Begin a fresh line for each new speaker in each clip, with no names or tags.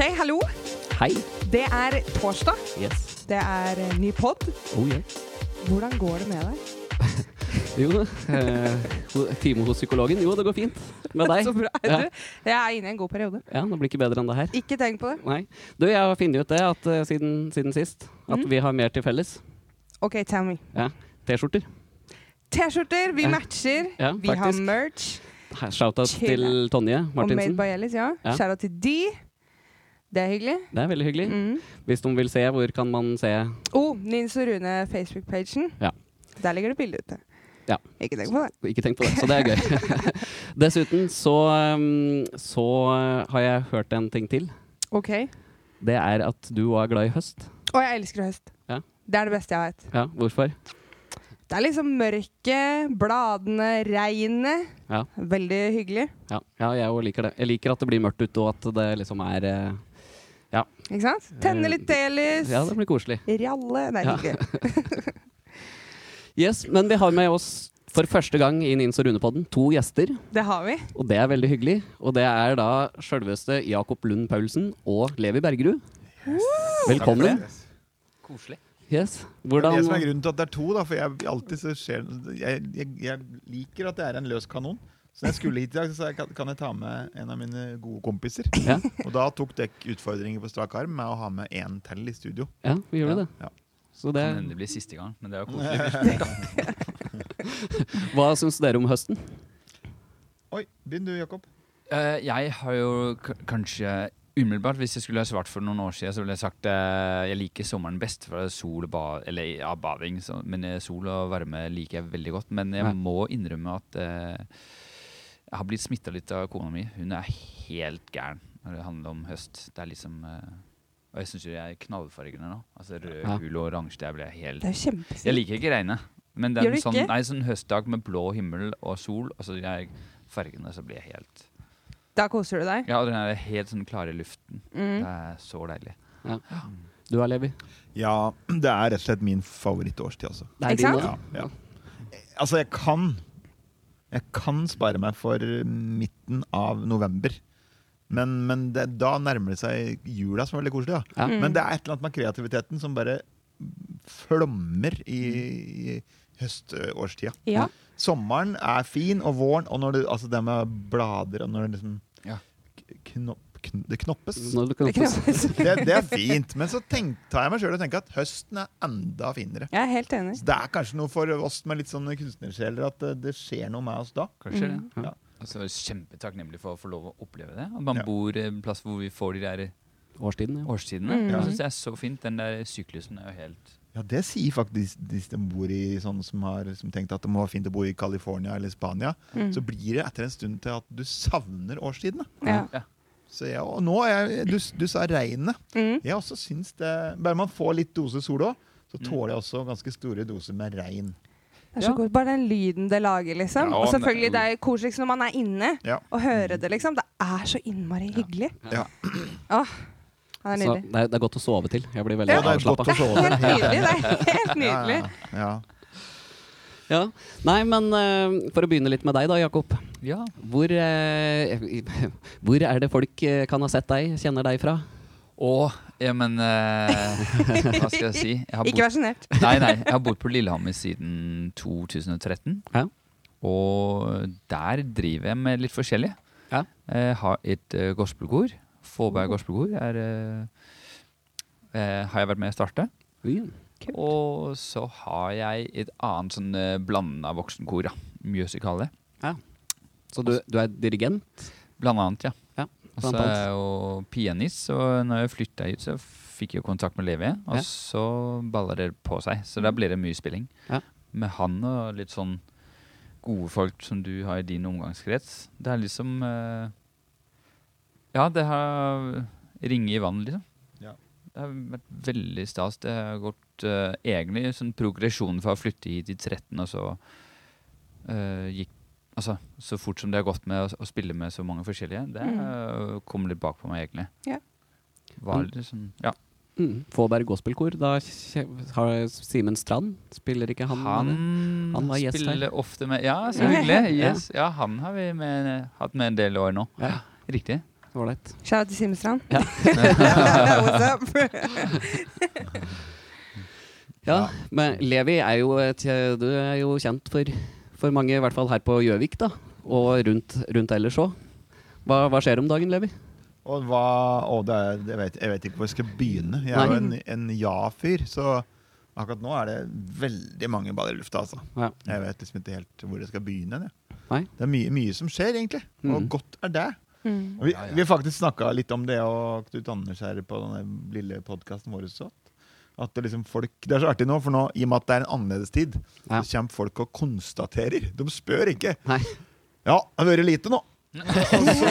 OK, hallo.
Hei.
Det er torsdag.
Yes.
Det er eh, ny pod.
Oh yeah.
Hvordan går det med deg?
Jo, eh, time hos psykologen. Jo, det går fint. Med deg?
Så bra.
Ja.
Jeg er inne i en god periode.
Ja, det blir ikke bedre enn det her.
Ikke tenk på det.
Nei. Du, jeg har funnet ut det at, uh, siden, siden sist, at
mm.
vi har mer til felles.
OK, tell me.
T-skjorter.
T-skjorter, vi
Ja.
matcher.
Ja,
vi har merch.
Shout-out til Tonje Martinsen.
Og Made by Ellis, ja.
Ja.
Shout out til de. Det er hyggelig.
Det er veldig hyggelig.
Mm.
Hvis de vil se, hvor kan man se
Oh, Nils og Rune Facebook-pagen.
Ja.
Der ligger det bilde ute.
Ja.
Ikke tenk på det.
Ikke tenk på det, så det er gøy. Dessuten så, um, så uh, har jeg hørt en ting til.
OK.
Det er at du òg er glad i høst.
Å, jeg elsker høst.
Ja.
Det er det beste jeg vet.
Ja, hvorfor?
Det er liksom mørket, bladene, regnet.
Ja.
Veldig hyggelig.
Ja, ja jeg òg liker det. Jeg liker at det blir mørkt ute, og at det liksom er eh,
Ikke sant? Tenne litt telys.
Ja, det blir koselig.
Ralle. Er
Ja.
hyggelig.
Yes, Men vi har med oss for første gang i Nins og Rune-podden to gjester.
Det har vi.
Og det er veldig hyggelig. Og det er da sjølveste Jakob Lund Paulsen og Levi Bergerud. Velkommen.
Koselig.
Yes.
Det er det som er grunnen til at det er to, da, for jeg alltid så skjer jeg, jeg, jeg liker at det er en løs kanon. Så jeg skulle hit i dag, så sa jeg kan, jeg ta med en av mine gode kompiser.
Ja.
Og da tok dere utfordringer på strak arm med å ha med én til i studio.
Ja, vi gjorde det.
Ja.
Så det
Kan hende det blir siste gang, men det er jo koselig.
Hva syns dere om høsten?
Oi, begynn du, Jakob.
Uh, jeg har jo k kanskje Umiddelbart, hvis jeg skulle ha svart for noen år siden, så ville jeg sagt uh, jeg liker sommeren best. For sol og ba, eller ja, bading, så, men eh, sol og varme liker jeg veldig godt. Men jeg
Ja.
må innrømme at eh, jeg har blitt smitta litt av kona mi. Hun er helt gæren når det handler om høst. Det er liksom Uh, Og jeg syns jo jeg er knallfargene nå. Altså rød,
Ja.
gul og oransje. Det blir helt
Det er.
Jeg liker ikke regnet. Men det er en sånn, nei, sånn høstdag med blå himmel og sol, og så jeg, fargene, så blir jeg helt
Da koser du deg.
Ja, og den er helt sånn klare luften.
Mm.
Det er så deilig.
Du da, Levi?
Ja, det er rett og slett min favorittårstid, altså.
Det er din
Ja, ja. Altså, jeg kan Jeg kan spare meg for midten av november. Men, men det, da nærmer det seg jula, som er veldig koselig.
Ja.
Mm.
Men det er et eller annet med kreativiteten som bare flommer i, i høstårstida.
Ja.
Sommeren er fin, og våren, og når det, altså det med blader og når det liksom
Ja.
knopp, kn, Det knoppes.
Når
Det er
knoppes.
Det, det er fint. Men så tenk, tar jeg meg sjøl og tenker at høsten er enda finere.
Jeg er helt enig.
Så det er kanskje noe for oss med litt sånne kunstnersjeler at det, det skjer noe med oss da.
Kanskje
Mm.
det.
Ja.
Altså, er kjempetakknemlig for å få lov å oppleve det. At man
Ja.
bor en plass hvor vi får de der
årstidene. ja.
årstidene.
Mm.
Jeg synes det er så fint. Den der syklusen er jo helt
Ja, det sier faktisk de som bor i sånne som har som tenkt at det må være fint å bo i California eller Spania.
Mm.
Så blir det etter en stund til at du savner årstidene.
Ja.
Så jeg, og nå er jeg, du, du sa regnet.
Mm.
Jeg også syns det Bare man får litt dose sol òg, så
Mm.
tåler jeg også ganske store doser med regn.
Det er så
Ja.
godt. Bare den lyden det lager, liksom.
Ja,
og selvfølgelig, det er koseligst når man er inne
Ja.
og hører det, liksom. Det er så innmari hyggelig.
Ja.
Åh, det er
Så
nydelig.
det er, det er godt å sove til. Jeg blir veldig
Ja, det er.
Helt nydelig. Det er helt
Ja,
nydelig.
Ja, ja.
Ja. Nei, men uh, for å begynne litt med deg da, Jakob.
Ja.
Hvor, uh, hvor er det folk eh, kan ha sett deg, kjenner deg fra?
Å, ja, men uh, Hva skal jeg si? Jeg har
Ikke vær sjenert.
Nei, nei, jeg har bodd på Lillehammer siden 2013.
Ja.
Og der driver jeg med litt forskjellig.
Ja.
Jeg har et uh, gospelkor. Fåberg gospelkor er, har jeg vært med å starte.
Mm.
Kult.
Og så har jeg et annet sånn uh, blanda voksenkor. Ja. Musicale.
Så du, du er dirigent?
Blant annet, ja.
Ja,
Og så er jeg jo pianist, og når jeg flytta hit, så fikk jeg kontakt med Levi. Og
Ja.
så balla det på seg. Så da blir det mye spilling.
Ja.
Med han og litt sånn gode folk som du har i din omgangskrets. Det er liksom eh, Ja, det har ringe i vannet, liksom.
Ja.
Det har vært veldig stas. Det har gått eh, egentlig sånn progresjon fra å flytte hit i 13, og så uh, gikk Altså, så fort som det har gått med å, å spille med så mange forskjellige, det
Mm.
eh, kom litt bak på meg, egentlig.
Ja.
Var
Mm.
litt sånn, ja.
Mm. Fåberg gospelkor. Da har Simen Strand Spiller ikke han,
Han,
med det? Han var gjest her.
spiller ofte med Ja, så hyggelig. Yes. Ja, han har vi med, hatt med en del år nå.
Ja.
Riktig.
Ålreit.
Shout til Simen Strand.
Ja.
What's up?
Ja, men Levi er jo, et, du er jo kjent for, for mange, i hvert fall her på Gjøvik, da. Og rundt, rundt ellers òg. Hva, hva skjer om dagen, Levi?
Og hva å, det er, jeg, vet, jeg vet ikke hvor jeg skal begynne. Jeg er jo en, en ja-fyr, så akkurat nå er det veldig mange baller i lufta. Altså.
Ja.
Jeg vet liksom ikke helt hvor jeg skal begynne. Det,
Nei?
Det er mye, mye som skjer, egentlig. Og
mm.
godt er det.
Mm.
Vi, vi har faktisk snakka litt om det, og Knut Anders her på den lille podkasten vår også. At det liksom folk, det er så artig nå, for nå, i og med at det er en annerledes tid,
Ja.
så kommer folk og konstaterer. De spør ikke.
Nei.
Ja, det har vært lite nå. også,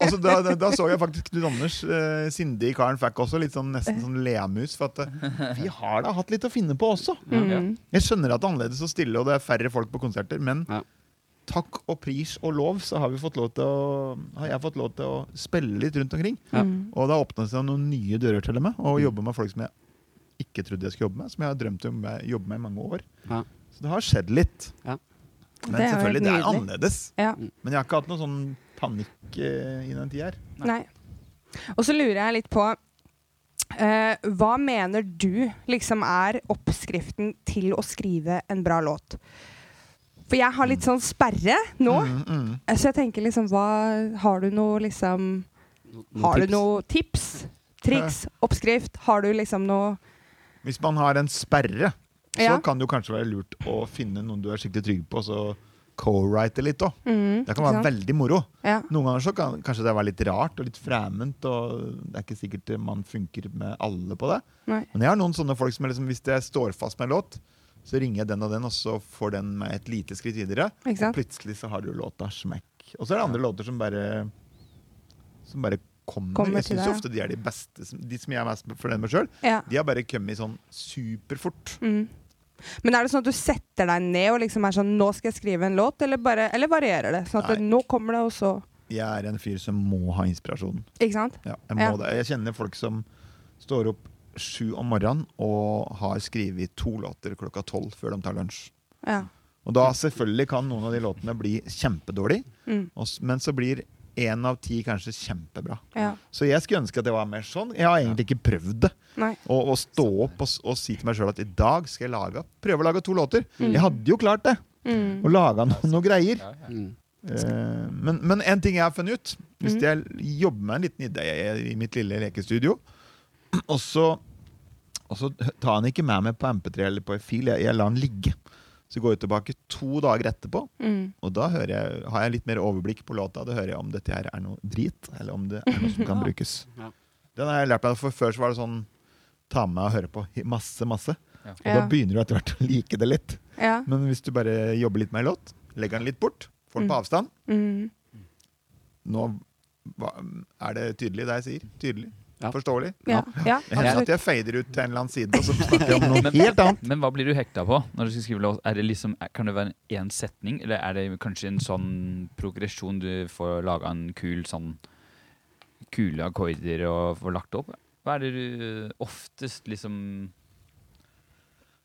også da, da, da så jeg faktisk Knut Anders, eh, sindige karen, fikk også litt sånn nesten sånn lemus. For at eh, vi har da hatt litt å finne på også.
Mm.
Jeg skjønner at det er annerledes og stille, og det er færre folk på konserter, men
Ja.
takk og pris og lov, så har, vi fått lov til å, har jeg fått lov til å spille litt rundt omkring.
Ja.
Og det har åpna seg noen nye dører til meg, og jobbe med folk som jeg ikke trodde jeg skulle jobbe med, som jeg har drømt om å jobbe med i mange år.
Ja.
Så det har skjedd litt.
Ja.
Men
Det
selvfølgelig, det er annerledes.
Ja.
Men jeg har ikke hatt noe sånn panikk eh, i den tida her.
Nei. Og så lurer jeg litt på eh, Hva mener du liksom er oppskriften til å skrive en bra låt? For jeg har litt sånn sperre nå.
Mm, mm.
Så jeg tenker liksom hva Har du noe liksom
no,
Har du
tips?
noe tips? Triks? Oppskrift? Har du liksom noe
Hvis man har en sperre, så kan det jo kanskje være lurt å finne noen du er skikkelig trygg på, så co-write litt òg.
mm,
Det kan være veldig moro.
ja.
Noen ganger så kan kanskje det være litt rart og litt fremmed, og det er ikke sikkert man funker med alle på det.
Nei.
Men jeg har noen sånne folk som liksom, hvis jeg står fast med en låt, så ringer jeg den og den, og så får den meg et lite skritt videre. Og plutselig så har du låta smekk. Og så er det andre låter som bare Som bare kommer.
Kommer
jeg syns ofte de er de beste. De som jeg er mest fornøyd med sjøl,
Ja.
de har bare kommet sånn superfort.
Mm. Men er det sånn at du setter deg ned og liksom er sånn Nå skal jeg skrive en låt, eller, bare, eller varierer det? Sånn at
Nei.
nå kommer det, og så
Jeg er en fyr som må ha inspirasjon.
Ikke sant?
Ja, jeg, må
Ja.
det. jeg kjenner folk som står opp sju om morgenen og har skrevet to låter klokka tolv før de tar lunsj.
Ja.
Og da selvfølgelig kan noen av de låtene bli kjempedårlige,
Mm.
men så blir én av ti kanskje kjempebra.
ja.
Så jeg skulle ønske at det var mer sånn. Jeg har egentlig ikke prøvd det. Å, å stå opp og, og si til meg sjøl at i dag skal jeg lage prøve å lage to låter. Jeg hadde jo klart det!
Mm.
Å lage noen noe greier.
Ja, ja.
Mm.
Eh, men, men en ting jeg har funnet ut Hvis
Mhm.
jeg jobber med en liten idé i- mitt lille lekestudio, og så, og så tar han ikke med meg på MP3 eller på fil, jeg, jeg lar han ligge. Så går jeg tilbake to dager etterpå,
Mm.
og da hører jeg, har jeg litt mer overblikk på låta. Da hører jeg om dette her er noe drit, eller om det er noe som kan brukes.
Ja.
Den har jeg lært meg, for Før så var det sånn ta med og høre på masse, masse.
Ja.
Og
Ja.
da begynner du etter hvert å like det litt.
Ja.
Men hvis du bare jobber litt med en låt, legger den litt bort, får den på
Mm.
avstand
Mm.
Nå hva, er det tydelig det jeg sier? Tydelig?
Ja.
Forståelig?
Ja. ja,
hender at jeg fader ut til en eller annen side, og så snakker jeg om noe
Men-
helt annet.
Men hva blir du hekta på når du skal skrive låt? Er det liksom, kan det være én setning, eller er det kanskje en sånn progresjon du får laga en kul sånn Kule akkorder og får lagt opp? Hva er det du oftest liksom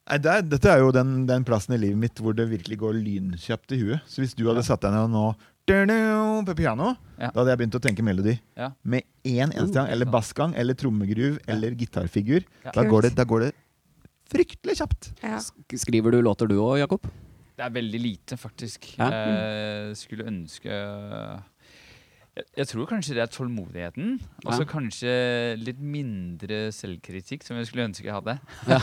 Nei, det er, dette er jo den, den plassen i livet mitt hvor det virkelig går lynkjapt i huet. Så hvis du hadde satt deg ned og nå på piano,
Ja.
da hadde jeg begynt å tenke melodi.
Ja.
Med én eneste gang, eller bassgang, eller trommegruv, eller gitarfigur.
Ja.
Da, går det, da går det fryktelig kjapt.
Ja.
Skriver du låter du òg, Jakob?
Det er veldig lite, faktisk.
Ja.
Eh, skulle ønske jeg, jeg tror kanskje det er tålmodigheten. Og så
Ja.
kanskje litt mindre selvkritikk, som jeg skulle ønske jeg hadde.
Ja.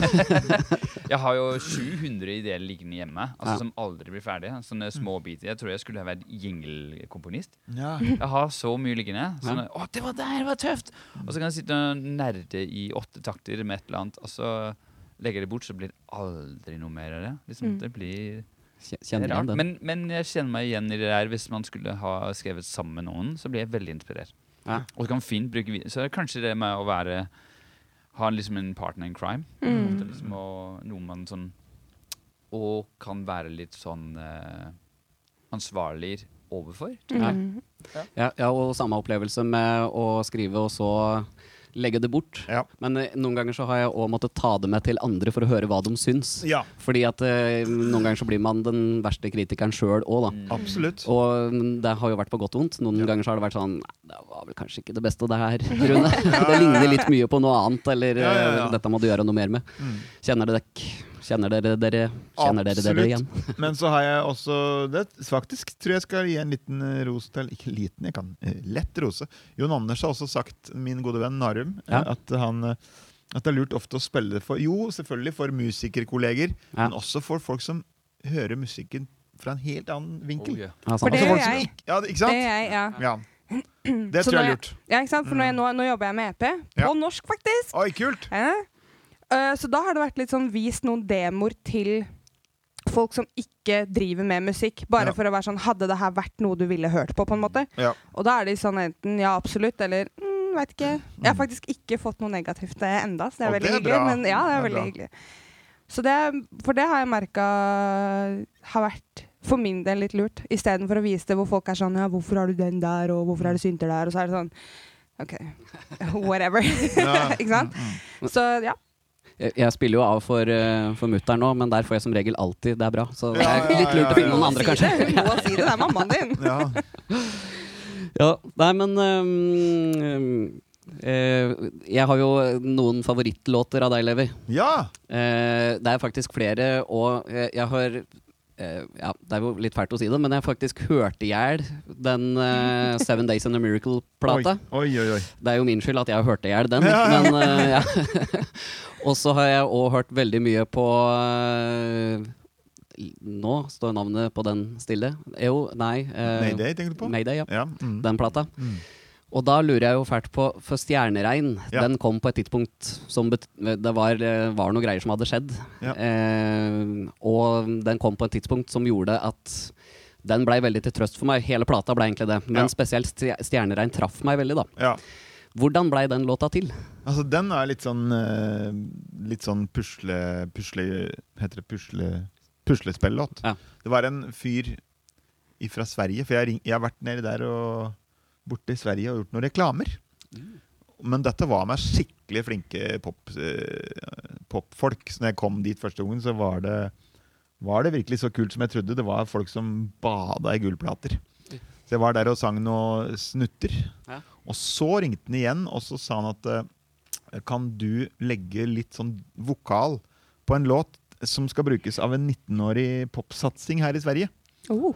jeg har jo 700 ideer liggende hjemme, altså
Ja.
som aldri blir ferdige. Sånne små biter. Jeg tror jeg skulle ha vært jingle-komponist.
Ja.
Jeg har så mye liggende. Sånn,
Ja.
'Å, det var der, det var tøft!' Og så kan jeg sitte og nerde i åtte takter med et eller annet, og så legger jeg det bort, så blir det aldri noe mer av det. Liksom,
Mm.
Det blir
Kjenner
er
igjen den.
men, men jeg kjenner meg igjen i det der. Hvis man skulle ha skrevet sammen med noen, så blir jeg veldig inspirert.
Ja.
Og kan fint bruke Så er det kanskje det med å være Ha liksom en partner in crime.
Mm.
Liksom og noe man sånn Og kan være litt sånn uh, ansvarlig overfor.
Ja.
Mm.
Ja, ja, og samme opplevelse med å skrive og så legge det bort.
Ja.
Men eh, noen ganger så har jeg òg måttet ta det med til andre for å høre hva de syns.
ja,
Fordi at eh, noen ganger så blir man den verste kritikeren sjøl òg, da.
Mm.
absolutt.
Og mm, det har jo vært på godt og vondt. Noen ganger så har det vært sånn Nei, det var vel kanskje ikke det beste, det her, Rune. det ligner litt mye på noe annet, eller
Ja, ja, ja.
eh, dette må du gjøre noe mer med.
Mm.
Kjenner det dekk? Kjenner dere dere? Kjenner dere dere
Absolutt.
igjen?
Men så har jeg også det, Faktisk tror jeg skal gi en liten eh, ros til Ikke liten, jeg kan eh, lett rose. Jon Anders har også sagt, min gode venn Narum, eh,
Ja.
at han at det er lurt ofte å spille for Jo, selvfølgelig for musikerkolleger,
Ja.
men også for folk som hører musikken fra en helt annen vinkel.
Oh, yeah.
For det
Altså
gjør
folk
jeg.
Ja, ikke
Det er jeg, ja.
Ja. Det tror jeg er lurt.
ja ikke sant? For nå, nå jobber jeg med EP, på norsk faktisk.
Oi, kult!
Ja. Eh, så da har det vært litt sånn vist noen demoer til folk som ikke driver med musikk. Bare
Ja.
for å være sånn Hadde det her vært noe du ville hørt på? på en måte?
Ja.
Og da er de sånn enten ja, absolutt, eller mm, veit ikke. Jeg har faktisk ikke fått noe negativt eh, enda, så det er
Og
veldig
det er
hyggelig. Men ja, det er
Det er
veldig
bra.
hyggelig. Så det, for det har jeg merka har vært for min del litt lurt. Istedenfor å vise det hvor folk er sånn Ja, hvorfor har du den der, og hvorfor er det synter der? Og så er det sånn OK, whatever. Ikke sant?
Mm,
Så ja.
Jeg, jeg spiller jo av for, uh, for mutter'n nå, men der får jeg som regel alltid det er bra. Så det er litt lurt å finne noen andre, kanskje.
Hun må si det. Det er mammaen din.
Ja.
Ja, nei, men um, Uh, Jeg har jo noen favorittlåter av deg, Levi.
ja.
Uh, det er faktisk flere, og jeg, jeg har uh, ja, Det er jo litt fælt å si det, men jeg faktisk hørt i hjel den eh, Seven Days and a Miracle-plata.
Oi, oi, oi.
Det er jo min skyld at jeg har hørt i hjel den.
Ja.
Men, eh, ja. og så har jeg òg hørt veldig mye på eh, Nå står navnet på den stille. Jo, nei eh,
Mayday, tenker du på?
Mayday, ja.
Ja. Mm.
Den plata.
Mm.
Og da lurer jeg jo fælt på For Stjerneregn,
Ja.
den kom på et tidspunkt som det var, eh, var noe greier som hadde skjedd.
Ja.
Eh, og den kom på et tidspunkt som gjorde at den blei veldig til trøst for meg. Hele plata ble egentlig det. Men
Ja.
spesielt Stjerneregn traff meg veldig, da. Hvordan blei den låta til?
Altså, den er litt sånn eh, Litt sånn pusle... Pusle... Heter det pusle... Puslespillåt.
Ja.
Det var en fyr fra Sverige, for jeg, ring, jeg har vært nedi der og borte i Sverige og gjort noen reklamer. Men dette var med skikkelig flinke pop, eh, popfolk. Så når jeg kom dit første gangen, så var det, var det virkelig så kult som jeg trodde. Det var folk som bada i gullplater. Så jeg var der og sang noen snutter.
Ja.
Og så ringte han igjen, og så sa han at eh, kan du legge litt sånn vokal på en låt som skal brukes av en 19-årig popsatsing her i Sverige?
Oh.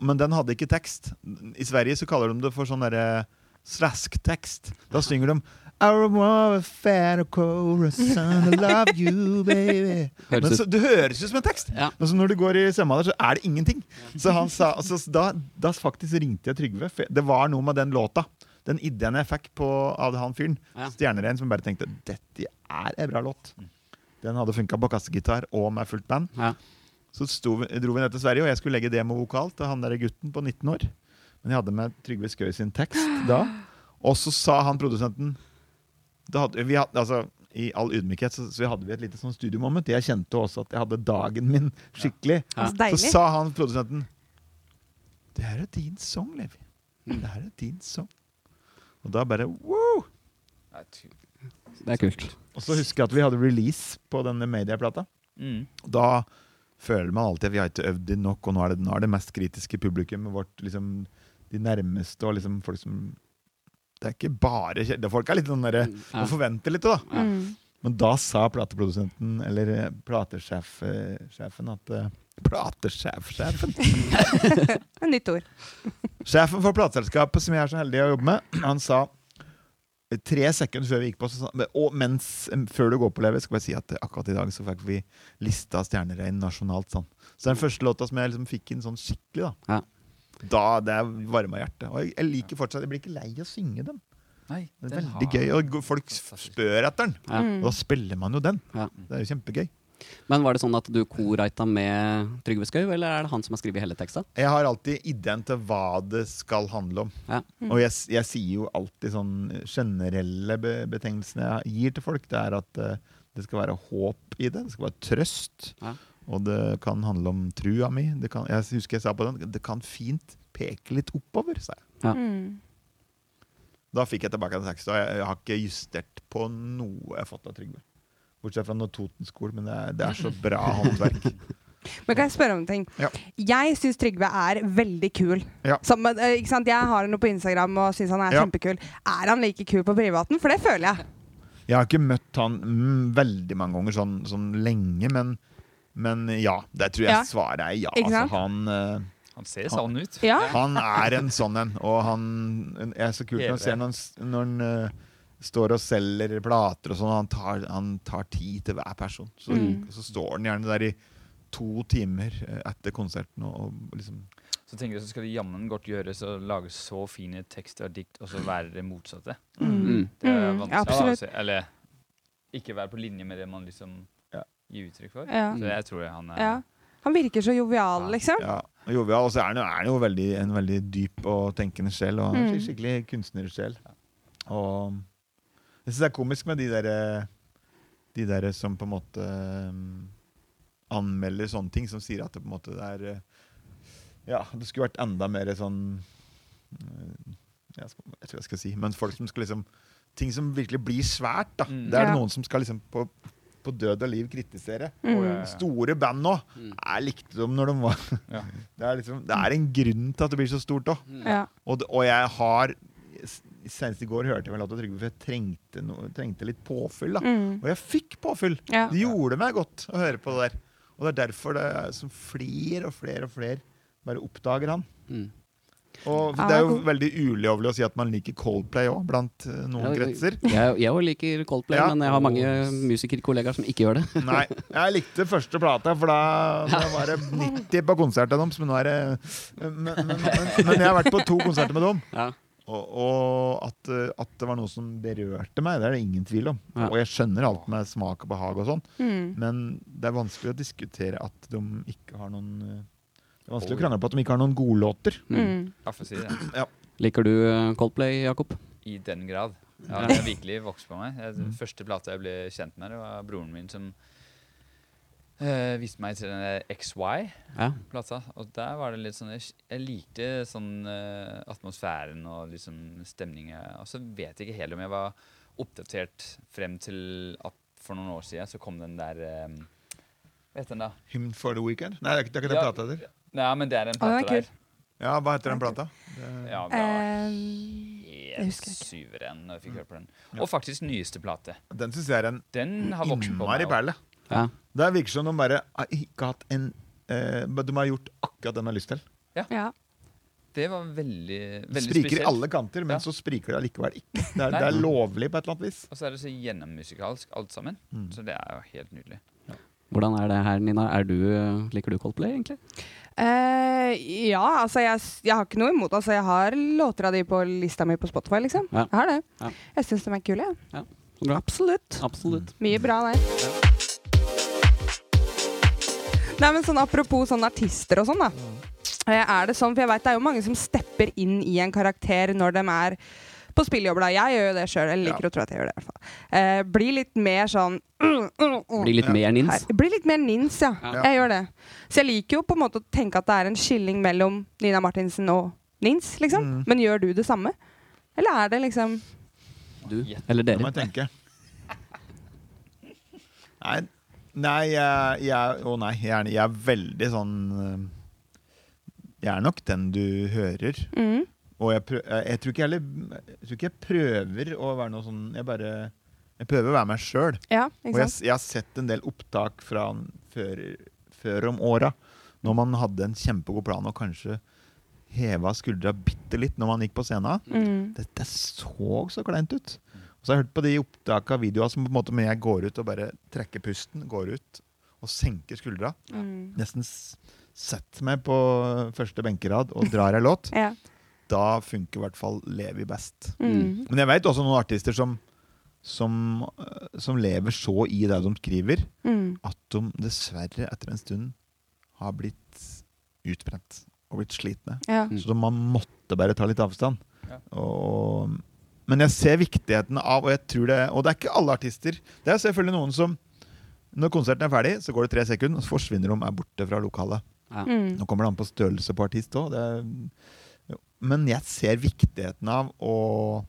Men den hadde ikke tekst. I Sverige så kaller de det for sånn derre slasktekst. Da synger de I want a fan of chorus I love you, baby.
Høres
Men så, det høres ut som en tekst,
Ja.
men så når du går i sømma der, så er det ingenting. Så han sa, altså, da, da faktisk ringte jeg Trygve. For det var noe med den låta. Den ideen jeg fikk på, av han fyren,
Ja.
Stjernerein, som bare tenkte dette er en bra låt. Den hadde funka på kassegitar og med fullt band.
Ja.
Så sto vi, dro vi ned til Sverige, og jeg skulle legge demovokal til han der gutten på 19 år. Men jeg hadde med Trygve Skøy sin tekst da. Og så sa han produsenten hadde, vi hadde, altså, I all ydmykhet så, så hadde vi et lite sånn studiomoment. Jeg kjente også at jeg hadde dagen min skikkelig.
Ja.
Så
Så sa han produsenten Det her er din sang, Levi. Det her er din sang. Og da bare wow!
Det er kult.
Og så husker jeg at vi hadde release på denne Media-plata.
Mm.
Da føler man alltid at vi har ikke øvd inn nok, og nå er det, nå er det mest kritiske publikummet vårt liksom, de nærmeste og liksom folk som Det er ikke bare folk er litt sånn derre
Ja.
og forventer litt, da.
Ja.
Mm.
Men da sa plateprodusenten, eller eh, platesjefen, at eh, Platesjef-sjefen?
Et nytt ord.
Sjefen for plateselskapet som jeg er så heldig å jobbe med, han sa eh, tre sekunder før vi gikk på, så sa, og mens, eh, før du går på Levi, skal jeg si at eh, akkurat i dag så fikk vi lista Stjernerein nasjonalt. Sånn. Så den første låta som jeg liksom fikk inn sånn skikkelig, da.
Ja.
Da det varma hjertet. Og jeg, jeg liker fortsatt Jeg blir ikke lei av å synge den.
Nei,
Det er veldig
har-
gøy. Og folk spør etter den.
Ja.
Mm.
Og da spiller man jo den.
Ja.
Det er jo kjempegøy.
Men var det sånn at du korreita med Trygve Skau, eller er det han som har skrevet hele teksta?
Jeg har alltid ideen til hva det skal handle om.
Ja.
Mm.
Og jeg, jeg sier jo alltid sånn generelle be betegnelsene jeg gir til folk. Det er at uh, det skal være håp i det. Det skal være trøst. Og det kan handle om trua mi. Det kan, jeg husker jeg sa på den. Det kan fint peke litt oppover, sa jeg.
Ja.
Mm.
Da fikk jeg tilbake en tekst, og jeg, jeg har ikke justert på noe jeg har fått av Trygve. Bortsett fra noe Totenskolen, men det er, det er så bra håndverk.
Men kan jeg spørre om en ting?
Ja.
Jeg syns Trygve er veldig kul.
Ja.
Som, eh? Jeg har noe på Instagram og syns han er kjempekul. Er han like kul på privaten? For det føler jeg.
Jeg har ikke møtt han mm, veldig mange ganger sånn, sånn lenge, men, men ja. Det tror jeg
Ja.
svaret er ja. Altså, han, uh,
Han ser sånn ut.
Ja.
han er en sånn en, og han jeg er så kult når jeg ser når han, når han uh, står og selger plater og sånn, han tar, han tar tid til hver person. Så,
Mm.
så står han gjerne der i to timer eh, etter konserten og, og liksom
Så tenker jeg så skal det jammen godt gjøres å lage så fine tekster og dikt, og så være det motsatte.
Mm.
Mm.
Det er
Mm,
vanskelig Ja,
absolutt.
Eller ikke være på linje med det man liksom Gir uttrykk for.
Ja.
Så jeg tror han er
ja. Han virker så jovial,
Ja.
liksom.
Ja, jovial. Og så er han jo, er han jo veldig, en veldig dyp og tenkende sjel, og han er
Mm.
skikkelig kunstnersjel. Og jeg syns det er komisk med de der, de der som på en måte um, anmelder sånne ting, som sier at det på en måte er Ja, det skulle vært enda mer sånn eh, jeg, skal, jeg tror jeg skal si Men folk som skal liksom Ting som virkelig blir svært, da.
Mm.
Det er det
Ja.
noen som skal liksom på, på død og liv kritisere.
Mm.
Å, ja, ja.
Store band nå.
Mm.
Jeg likte dem når de var
Ja.
det, er liksom, det er en grunn til at det blir så stort òg. Og, og jeg har Senest i går hørte jeg vel at Trygve for jeg trengte, trengte litt påfyll. da
Mm.
Og jeg fikk påfyll! Det gjorde meg godt å høre på det der. Og det er derfor det er som flere og flere og flere bare oppdager han.
Mm.
Og det er jo veldig ulovlig å si at man liker Coldplay òg, blant eh, noen kretser.
Jeg, jeg liker Coldplay,
Ja.
men jeg har mange musikerkollegaer som ikke gjør det.
Nei, jeg likte første plata, for da, da var det 90 på konserten deres. Men nå er det men, men, men, men jeg har vært på to konserter med dem.
Ja.
Og, og at, at det var noe som berørte meg, det er det ingen tvil om.
Ja.
Og jeg skjønner alt med smak og behag og sånn,
Mm.
men det er vanskelig å diskutere at de ikke har noen eh, Det er vanskelig å krangle på at de ikke har noen godlåter.
Mm.
Ja, for å si det.
Liker du eh, Coldplay, Jakob?
I den grad. Ja,
Ja.
det har virkelig vokst på meg. Jeg,
Mm.
den første plata jeg ble kjent med, det var broren min som uh, viste meg til den XY-plata. Og der var det litt sånn Jeg, jeg likte sånn uh, atmosfæren og liksom stemninga. Og så vet jeg ikke helt om jeg var oppdatert frem til at for noen år siden så kom den der um, Hva heter den, da?
Hymn for the Weekend? Nei, det er ikke, det er ikke den
Ja.
plata der.
Nei, men det er en
den
plate
kul.
der.
Ja, hva heter den plata?
Ja, det var
Eh,
helt
husker jeg ikke.
suveren når jeg fikk høre på den.
Ja.
Og faktisk nyeste plate.
den syns jeg er en
Den har vokst på
innmari perle.
Ja.
Det virker som de bare har ikke hatt en eh, De har gjort akkurat det de har lyst til.
ja.
Det var veldig, veldig
Spriker i alle kanter, men
Ja.
så spriker det allikevel ikke. Det er, det er lovlig på et eller annet vis.
Og så er det så gjennommusikalsk alt sammen.
Mm.
Så det er jo helt nydelig.
Hvordan er det her, Nina? Er du, eh, liker du Coldplay, egentlig?
Eh, ja, altså jeg, jeg har ikke noe imot Altså Jeg har låter av de på lista mi på Spotify, liksom.
Ja.
Jeg har det.
Ja.
Jeg syns de er kule, jeg.
Ja. bra.
Absolutt.
Absolutt.
Mye bra der. Nei, men sånn Apropos sånn artister og sånn, da. Eh, Er det sånn, for jeg vet Det er jo mange som stepper inn i en karakter når de er på spillejobber, da. Jeg gjør jo det sjøl. Jeg liker å tro at jeg gjør det. i hvert fall. Eh, bli litt mer sånn
Bli litt
Ja.
mer nins.
her. Bli litt mer nins, ja.
Ja.
Jeg gjør det. Så jeg liker jo på en måte å tenke at det er en skilling mellom Nina Martinsen og Nins, liksom.
Mm.
Men gjør du det samme? Eller er det liksom
Du, eller
Det må
dere.
jeg tenke. Nei, nei, jeg, jeg, å nei jeg, er, jeg er veldig sånn eh, Jeg er nok den du hører.
mm,
Og jeg, prøv, jeg, jeg tror ikke heller Jeg tror ikke jeg prøver å være noe sånn Jeg bare Jeg prøver å være meg sjøl.
Ja,
Og jeg, jeg har sett en del opptak fra før, før om åra, når man hadde en kjempegod plan og kanskje heva skuldra bitte litt når man gikk på scenen.
Mm.
Dette så så kleint ut. Og så har jeg hørt på de opptaka av videoer som på en måte med jeg går ut og bare trekker pusten, går ut og senker skuldra.
Mm.
Nesten setter meg på første benkerad og drar ei låt.
Ja.
Da funker i hvert fall Levi best.
Mm.
Men jeg vet også noen artister som, som, øh, som lever så i det de skriver,
Mm.
at de dessverre etter en stund har blitt utbrent og blitt slitne.
Ja.
Mm.
Så man måtte bare ta litt avstand.
Ja.
Og, men jeg ser viktigheten av, og jeg det Og det er ikke alle artister. Det er selvfølgelig noen som Når konserten er ferdig, så går det tre sekunder, og så forsvinner de, er borte fra lokalet.
Ja.
Mm.
Nå kommer det an på størrelse på artist òg. Men jeg ser viktigheten av å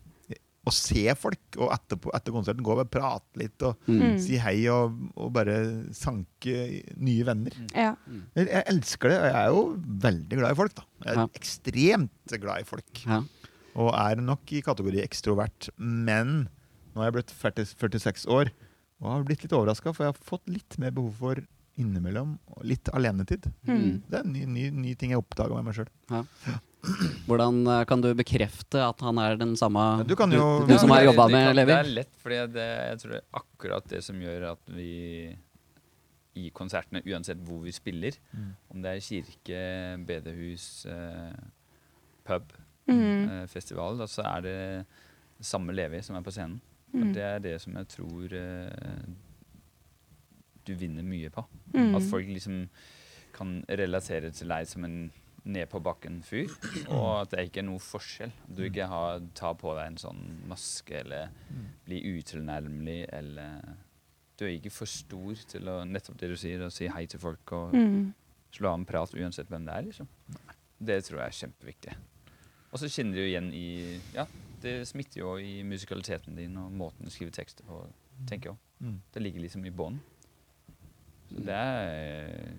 å se folk, og etterpå, etter konserten gå og prate litt og
Mm.
si hei og, og bare sanke nye venner.
Ja.
Jeg, jeg elsker det, og jeg er jo veldig glad i folk. da Jeg er
Ja.
ekstremt glad i folk.
Ja.
Og er nok i kategori ekstrovert. Men nå har jeg blitt 46 år og har blitt litt overraska, for jeg har fått litt mer behov for innimellom og litt alenetid.
Mm.
Det er en ny, ny, ny ting jeg oppdaga med meg sjøl.
Hvordan eh, kan du bekrefte at han er den samme
Ja, du kan jo-
du, du som har jobba med Levi?
Det er lett, for jeg tror det er akkurat det som gjør at vi i konsertene, uansett hvor vi spiller,
Mm.
om det er kirke, bedehus, eh, pub,
Mm.
eh, festival, da, så er det samme Levi som er på scenen.
Mm.
Og det er det som jeg tror eh, du vinner mye på.
Mm.
At folk liksom kan relatere til deg som en ned på bakken-fyr, og at det ikke er noe forskjell. Du ikke har, tar på deg en sånn maske eller blir utilnærmelig eller Du er ikke for stor til å nettopp det du sier, å si hei til folk og
Mm.
slå av en prat uansett hvem det er. liksom. Det tror jeg er kjempeviktig. Og så kjenner du igjen i Ja, det smitter jo i musikaliteten din og måten du skriver tekster på, tenker jeg.
Mm.
Det ligger liksom i bånn. Så det er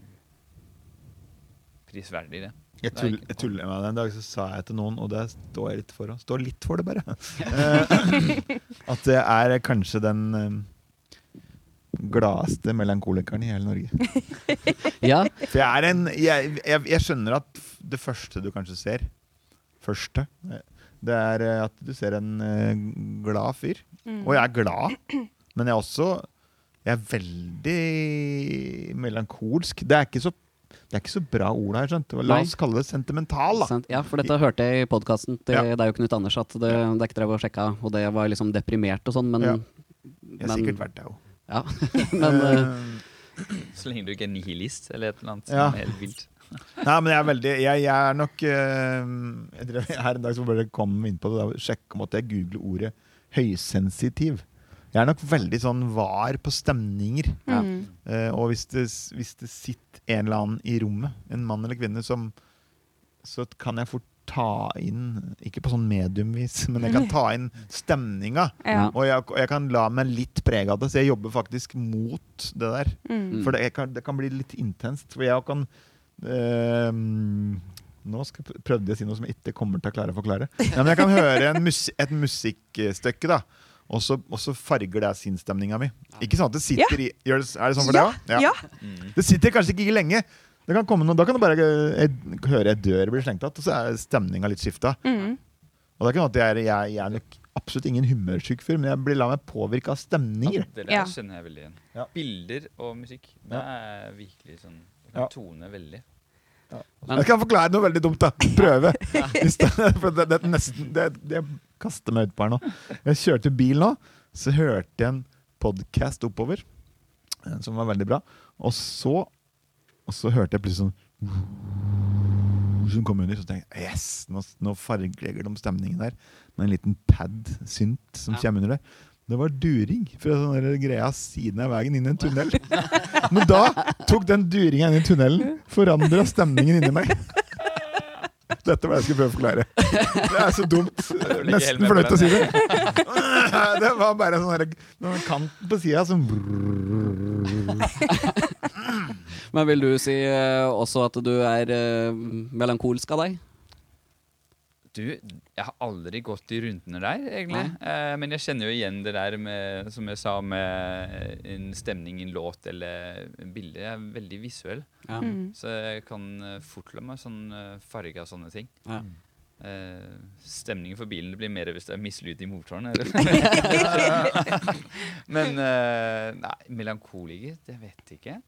prisverdig, det.
Jeg, tull, jeg tuller med det en dag, så sa jeg til noen, og det står jeg litt for òg. Står litt for det, bare. Eh, At det er kanskje den eh, gladeste melankolikeren i hele Norge.
Ja.
For jeg er en jeg, jeg, jeg skjønner at det første du kanskje ser Første Det er eh, at du ser en eh, glad fyr.
Mm.
Og jeg er glad, men jeg er også Jeg er veldig melankolsk. Det er ikke så, det er ikke så bra ord her. skjønt? La oss kalle det sentimental, da.
Ja, for dette hørte jeg i podkasten til
Ja.
deg og Knut Anders, at det, det er ikke drev og sjekka, og det var liksom deprimert og sånn, men,
Ja. Jeg har sikkert vært det òg.
Ja, men uh,
Så lenge du ikke er nihilist eller et eller annet
Ja.
som er helt vilt.
Nei, men jeg er veldig Jeg, jeg er nok uh, jeg drev, Her en dag så bare kom inn på det og sjekka om at jeg googler ordet høysensitiv. Jeg er nok veldig sånn var på stemninger.
Ja.
Mm.
Eh, og hvis det, hvis det sitter en eller annen i rommet, en mann eller kvinne, som Så kan jeg fort ta inn Ikke på sånn mediumvis, men jeg kan ta inn stemninga.
Ja.
Og jeg, og jeg kan la meg litt prege av det, så jeg jobber faktisk mot det der.
Mm.
For det kan, det kan bli litt intenst. For jeg kan eh, Nå skal, prøvde jeg å si noe som jeg ikke kommer til å klare å forklare. Ja, men jeg kan høre en mus et musikkstykke, da. Og så, og så farger det sinnsstemninga mi. Ikke sånn at det sitter i gjør det, Er det sånn for
Ja,
deg òg?
ja.
Mm.
Det sitter kanskje ikke lenge. Det kan komme noe, da kan du bare jeg, høre ei dør bli slengt igjen, og så er stemninga litt skifta.
Mm.
Og det er ikke noe at jeg er, jeg, jeg er nok absolutt ingen humørsyk fyr, men jeg blir la meg påvirke av stemninger.
Det der
Ja.
kjenner jeg veldig igjen.
Ja.
Bilder og musikk. Det er virkelig sånn Det kan
Ja.
tone veldig.
Men-
Jeg kan forklare noe veldig dumt, da. Prøve. For det, det, er nesten, det, det jeg kaster meg ut på her nå. Jeg kjørte bil nå, så hørte jeg en podkast oppover eh, som var veldig bra. Og så, og så hørte jeg plutselig sånn som kom under, så tenkte jeg yes, nå, nå fargelegger de stemningen der med en liten pad synt som
Ja.
kommer under der. Det var during fra sånn greia siden av veien inn i en tunnel. Men da tok den duringa inn i tunnelen, forandra stemningen inni meg. Dette var det jeg skulle prøve å forklare. Det er så dumt. Nesten flaut å si det. Det var bare sånn kant på sida som
Men vil du si også at du er melankolsk av deg?
Du, jeg har aldri gått i rundene der, egentlig. Eh, men jeg kjenner jo igjen det der med, som jeg sa, med en stemning i en låt eller en bilde. Jeg er veldig visuell.
Ja.
Mm.
Så jeg kan eh, fort la meg sånn eh, farge av sånne ting.
Ja.
Eh, stemningen for bilen det blir mer hvis det er mislyd i motoren. Eller? Men eh, nei, melankoliker, det vet jeg ikke.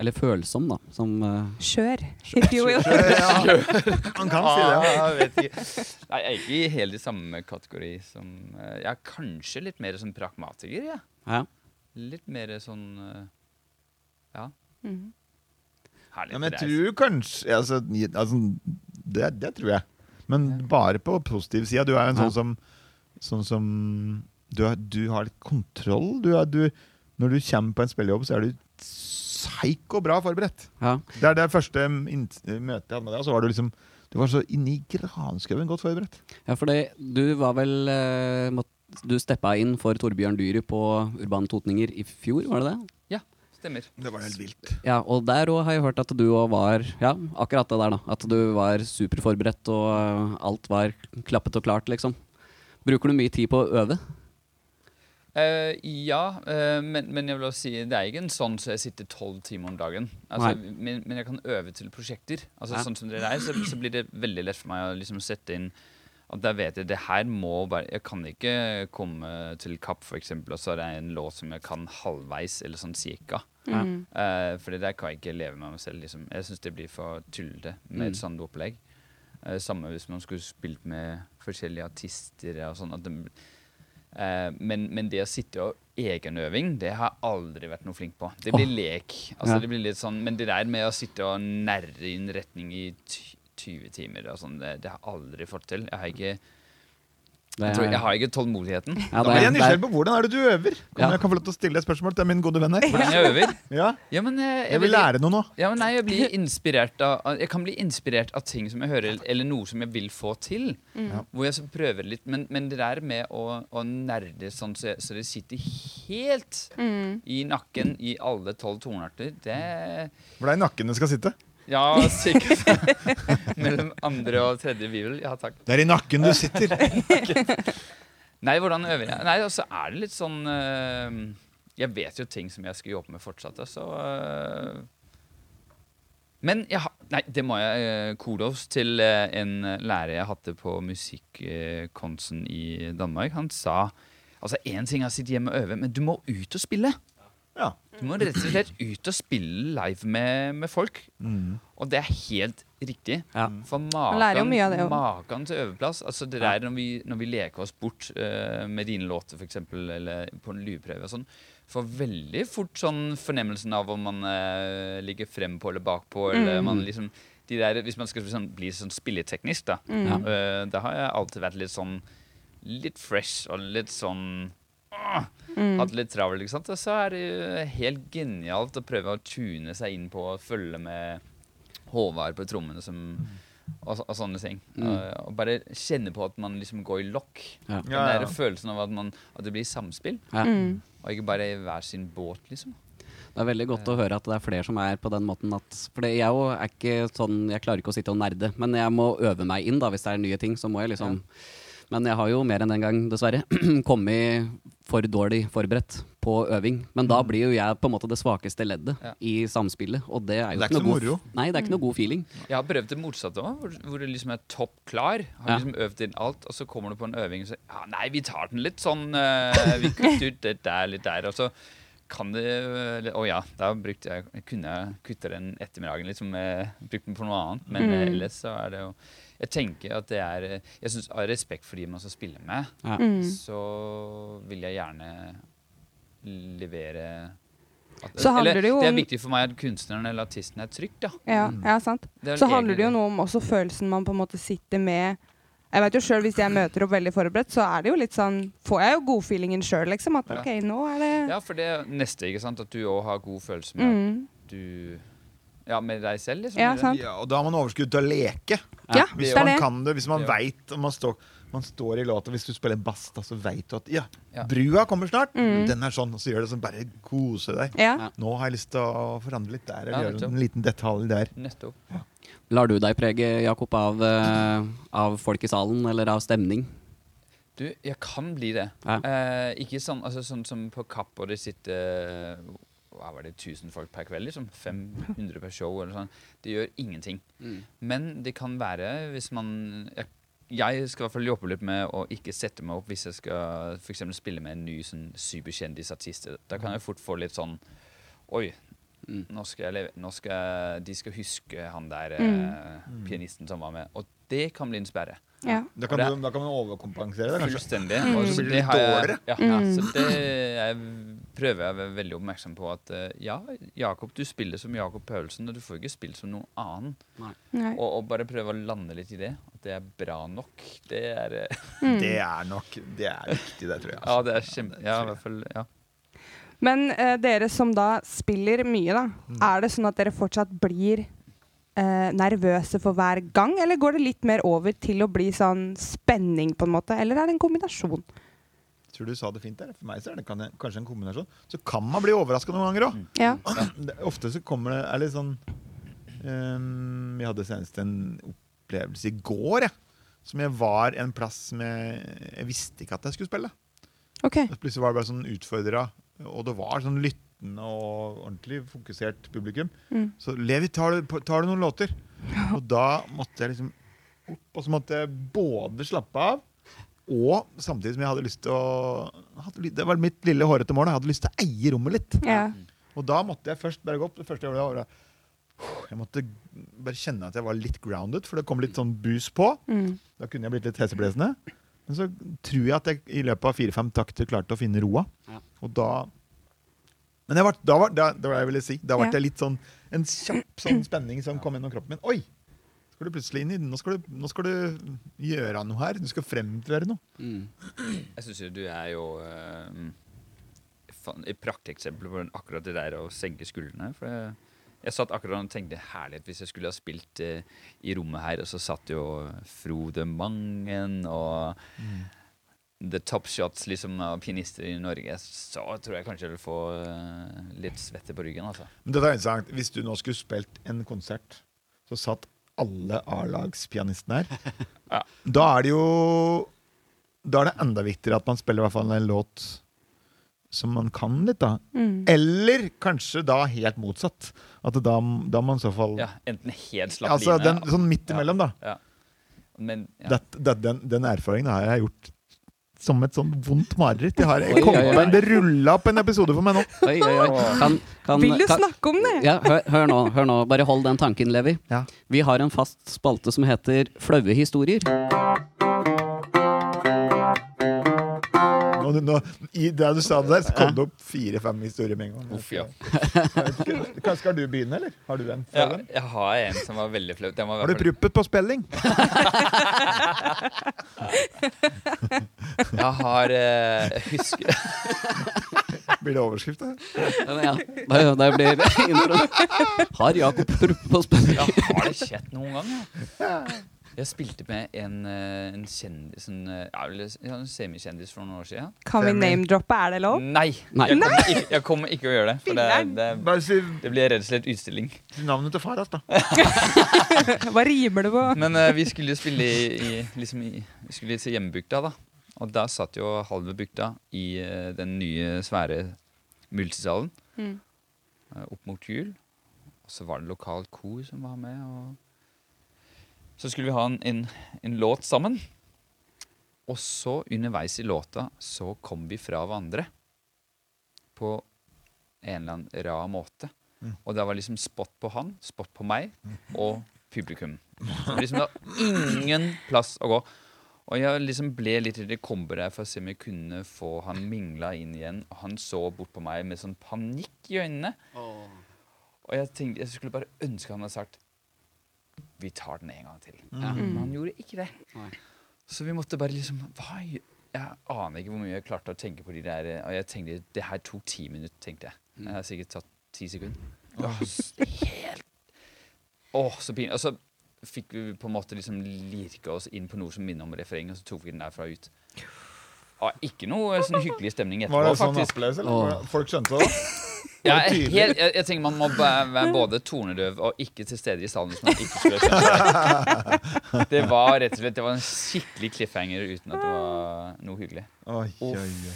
Eller følsom, da. Som uh,
Skjør, if you will.
ja, Man kan si det.
Ja, jeg vet ikke. Nei, jeg er ikke i helt i samme kategori som uh, Jeg er kanskje litt mer som pragmatiker, jeg.
Ja.
Litt mer sånn uh, Ja,
Mm.
herlig.
Ja, men jeg tror kanskje altså, altså, det, det tror jeg. Men bare på positiv side. Du er jo en
Ja.
sånn som, sånn som du, har, du har litt kontroll. Du er, du, når du kommer på en spillejobb, så er du psyko bra forberedt.
ja.
Det er det første møtet jeg hadde med deg. og Så var du liksom Du var så inni granskauen godt forberedt.
Ja, for det, du var vel eh, Du steppa inn for Torbjørn Dyrud på Urbane Totninger i fjor, var det det?
Stemmer.
Det var helt vilt.
Ja, og der òg har jeg hørt at du òg var Ja, akkurat det der, da. At du var superforberedt og alt var klappet og klart, liksom. Bruker du mye tid på å øve?
Eh, ja, uh, men, men jeg vil også si det er ikke en sånn så jeg sitter tolv timer om dagen. Altså, men, men jeg kan øve til prosjekter. Altså
Ja.
Sånn som det er, så, så blir det veldig lett for meg å liksom sette inn at der vet jeg det her må bare Jeg kan ikke komme til Kapp, for eksempel, og så er det en låt som jeg kan halvveis, eller sånn cirka.
Ja.
Uh, for det der kan jeg ikke leve med meg selv. Liksom. Jeg syns det blir for tullete med et
Mm.
sånt opplegg. Samme hvis man skulle spilt med forskjellige artister og sånn. at det- men, men det å sitte og egenøving, det har jeg aldri vært noe flink på. Det blir
oh.
lek. Altså,
Ja.
det blir litt sånn, men det der med å sitte og nerre inn retning i 20 timer, og sånn, det, det har jeg aldri fått til. Jeg har ikke,
Det
jeg tror,
er-
jeg har ikke tålmodigheten.
ja,
blir jeg
er-
nysgjerrig på hvordan er det du øver. Kan
Ja.
jeg kan få lov til å stille et spørsmål til min gode venn her?
Hvordan jeg øver?
Ja,
Ja, men jeg,
jeg vil lære noe nå.
Ja, men nei, jeg blir inspirert av av- Jeg kan bli inspirert av ting som jeg hører, eller noe som jeg vil få til.
Mm.
Hvor jeg så prøver litt Men, men det der med å, å nerde sånn så, så det sitter helt
Mm.
i nakken i alle tolv tonearter, det
Hvor det er i nakken det skal sitte.
Ja, sikkert. Mellom andre og tredje bibel. Ja, takk.
Det er i nakken du sitter.
Nei, hvordan øver jeg? Nei, altså er det litt sånn eh, Jeg vet jo ting som jeg skal jobbe med fortsatt, så eh, Men jeg har Nei, det må jeg uh, kudos til eh, en lærer jeg hadde på musikkonsen i Danmark. Han sa Altså, én ting er å sitte hjemme og øve, men du må ut og spille.
Ja.
Du må rett og slett ut og spille live med, med folk.
Mm.
Og det er helt riktig.
Ja.
For maken, maken til øveplass altså Det der når vi, når vi leker oss bort uh, med dine låter, for eksempel, eller på en lydprøve og sånn, får veldig fort sånn fornemmelsen av om man uh, ligger frempå eller bakpå, eller
Mm.
man liksom de der, Hvis man skal sånn, bli sånn spilleteknisk, da.
Mm.
Eh, da har jeg alltid vært litt sånn Litt fresh og litt sånn
Mm.
Hatt litt travelt, ikke sant. Og så er det jo helt genialt å prøve å tune seg inn på å følge med Håvard på trommene som og, og sånne ting.
Mm.
Og, og bare kjenne på at man liksom går i lokk.
Ja.
Den
Ja, ja.
der følelsen av at, man, at det blir samspill,
Ja.
Mm.
og ikke bare i hver sin båt, liksom.
Det er veldig godt å høre at det er flere som er på den måten at For jeg jo er ikke sånn Jeg klarer ikke å sitte og nerde, men jeg må øve meg inn, da, hvis det er nye ting. Så må jeg liksom Men jeg har jo mer enn den gang, dessverre, kommet for dårlig forberedt på øving. Men da blir jo jeg på en måte det svakeste leddet
Ja.
i samspillet, og det er jo
Det er
ikke
ikke
noe god
moro.
Nei, det er ikke noe god feeling.
Jeg har prøvd det motsatte òg, hvor, hvor du liksom er topp klar. Har
Ja.
liksom øvd inn alt, og så kommer du på en øving og sier ja, nei, vi tar den litt sånn uh, Vi kutter ut det der, litt der. Og så kan det Å oh ja, da brukte jeg kunne jeg kutte den ettermiddagen, liksom. brukt den på noe annet. Men
Mm.
ellers så er det jo Jeg tenker at det er Jeg syns av respekt for de man skal spille med,
Ja.
Mm.
så vil jeg gjerne levere at,
Så handler
eller,
det jo
det er viktig for meg at kunstneren eller artisten er trygg, da.
Ja,
Mm.
ja, sant.
Er
Så handler det jo noe om også følelsen man på en måte sitter med. Jeg vet jo selv, Hvis jeg møter opp veldig forberedt, så er det jo litt sånn får jeg jo godfeelingen sjøl. Liksom, at
Ja.
OK, nå er det
Ja, for det er neste, ikke sant? At du òg har god følelse med
mm.
at du Ja, med deg selv, liksom.
Ja, sant.
Ja, og da har man overskudd til å leke.
Ja,
Hvis
det er
man
det.
kan det, hvis man
Ja.
veit man, står- man står i låta Hvis du spiller bass, da, så veit du at ja,
Ja.
brua kommer snart.
Mm.
Den er sånn, og så gjør det sånn. Bare kose deg.
Ja.
Ja.
Nå har jeg lyst til å forandre litt der,
Ja,
eller gjøre en liten detalj der.
Nettopp.
Lar du deg prege, Jakob, av, eh, av folk i salen, eller av stemning?
Du, jeg kan bli det.
Ja.
Eh, ikke sånn, altså, sånn som på Kapp, og det sitter hva var det, 1000 folk per kveld, liksom. 500 per show, eller sånn. Det gjør ingenting. Men det kan være hvis man jeg, jeg skal i hvert fall jobbe litt med å ikke sette meg opp hvis jeg skal for eksempel spille med en ny sånn superkjendisartist. Da kan jeg fort få litt sånn Oi,
Mm.
nå skal jeg leve, nå skal, de skal huske han der
Mm.
eh, pianisten som var med. Og det kan bli en sperre.
Ja.
Da kan, du, da kan man overkompensere det, kanskje.
Fullstendig.
Mm.
Og så
blir det dårligere.
Ja,
Mm.
så det jeg prøver jeg å være veldig oppmerksom på at eh, ja, Jakob, du spiller som Jakob Paulsen, og du får ikke spille som noen annen.
Nei.
Og, og bare prøve å lande litt i det. At det er bra nok. Det er eh,
Mm.
Det er nok Det er viktig, det, tror jeg.
Ja,
altså.
det er kjempe... Ja, i hvert fall. Ja.
Men eh, dere som da spiller mye, da.
Mm.
Er det sånn at dere fortsatt blir eh, nervøse for hver gang, eller går det litt mer over til å bli sånn spenning, på en måte? Eller er det en kombinasjon?
Jeg tror du sa det fint der. For meg så er det kan- kanskje en kombinasjon. Så kan man bli overraska noen ganger òg.
Ja.
Ofte så kommer det er litt sånn um, Jeg hadde senest en opplevelse i går, jeg. Som jeg var en plass med jeg, jeg visste ikke at jeg skulle spille. Okay. Plutselig var det bare sånn utfordra, og det var sånn lyttende og ordentlig fokusert publikum.
Mm.
Så Levi, tar du, tar du noen låter? Og da måtte jeg liksom opp, og så måtte jeg både slappe av, og samtidig som jeg hadde lyst til å hadde, Det var mitt lille hårete mål. Jeg hadde lyst til å eie rommet litt.
Ja.
Og da måtte jeg først bare gå opp. Det første jeg gjorde, var Jeg måtte bare kjenne at jeg var litt grounded, for det kom litt sånn bus på.
Mm.
Da kunne jeg blitt litt heseblesende. Men så tror jeg at jeg i løpet av fire-fem takter klarte å finne roa.
Ja.
Og da Men jeg var, da var da, det var det jeg ville si. Da ble
Ja.
det litt sånn en kjapp sånn spenning som kom gjennom kroppen min. Oi! Skal du plutselig inn i Nå skal du, nå skal du gjøre noe her. Du skal fremføre noe.
Mm.
Jeg syns jo du er jo et prakteksempel på akkurat det der å senke skuldrene. For jeg, jeg satt akkurat og tenkte herlighet hvis jeg skulle ha spilt uh, i rommet her, og så satt jo Frode Mangen og The Top Shots liksom, av pianister i Norge, så tror jeg kanskje jeg vil få eh, litt svette på ryggen. altså.
Men dette er interessant. Hvis du nå skulle spilt en konsert, så satt alle A-lagspianistene her.
Ja.
Da er det jo Da er det enda viktigere at man spiller i hvert fall en låt som man kan litt, da.
Mm.
Eller kanskje da helt motsatt. At det da, da man i så fall
Ja, Enten helt slapp
Altså
line
den, sånn midt imellom, da.
Ja. Men ja.
Det, det, den, den erfaringen har jeg gjort som et sånn vondt mareritt. Jeg har,
Oi,
jeg kom,
oi, oi.
Det rulla opp en episode for meg nå.
Oi, oi, oi. Kan, kan,
Vil du
kan,
snakke om det?
ja, hør, hør nå, hør nå. Bare hold den tanken, Levi.
Ja.
Vi har en fast spalte som heter Flaue historier.
Nå, nå, I det du sa det der, så kom det opp fire-fem historier med en gang.
Uff, ja.
Jeg Kanskje skal du begynne, eller? Har du en?
Ja, jeg har en som var veldig flau.
Har du pruppet på spelling?
Jeg har uh, Jeg husker
Blir det overskrift? da?
Ja, det, det blir intro. Har Jakob pruppet på spelling?
ja, Har det skjedd noen gang? Jeg spilte med en, eh, en kjendis en, eh, ja, en semikjendis for noen år siden.
Kan vi name-droppe? Er det lov?
Nei!
Nei.
Jeg, kommer ikke, jeg kommer ikke å gjøre det. For det, det,
det,
det blir rett og slett utstilling.
navnet til Faras, da.
Hva rimer det på?
Men uh, vi skulle jo spille i, i, liksom i Vi skulle til hjembygda, da. Og da satt jo halve bygda i uh, den nye, svære multisalen
Mm.
Uh, opp mot jul. Og så var det lokalt kor som var med. Og så skulle vi ha en, en, en låt sammen. Og så, underveis i låta, så kom vi fra hverandre. På en eller annen rar måte.
Mm.
Og det var liksom spot på han, spot på meg og publikum. Så liksom det var ingen plass å gå. Og jeg liksom ble litt redd. Jeg kom der for å se om jeg kunne få han mingla inn igjen. Og han så bort på meg med sånn panikk i øynene. Og jeg tenkte, jeg skulle bare ønske han hadde sagt Vi tar den en gang til.
Ja.
Men han gjorde ikke det.
Nei.
Så vi måtte bare liksom hva, Jeg aner ikke hvor mye jeg klarte å tenke på de der Og jeg tenkte det her tok ti minutter, tenkte jeg. Det har sikkert tatt ti sekunder. S- helt Åh, så pinlig. Og så fikk vi på en måte liksom lirke oss inn på noe som minner om refreng, og så tok vi den derfra ut. Ah, ikke noe sånn hyggelig stemning etterpå,
Var det sånn
faktisk.
applaus, eller?
Åh.
Folk skjønte det?
Ja, jeg, helt, jeg, jeg tenker Man må være både tornedøv og ikke til stede i salen hvis man ikke skulle skjønt det. Det var rett og slett Det var en skikkelig cliffhanger uten at det var noe hyggelig.
Oi, oi, oi.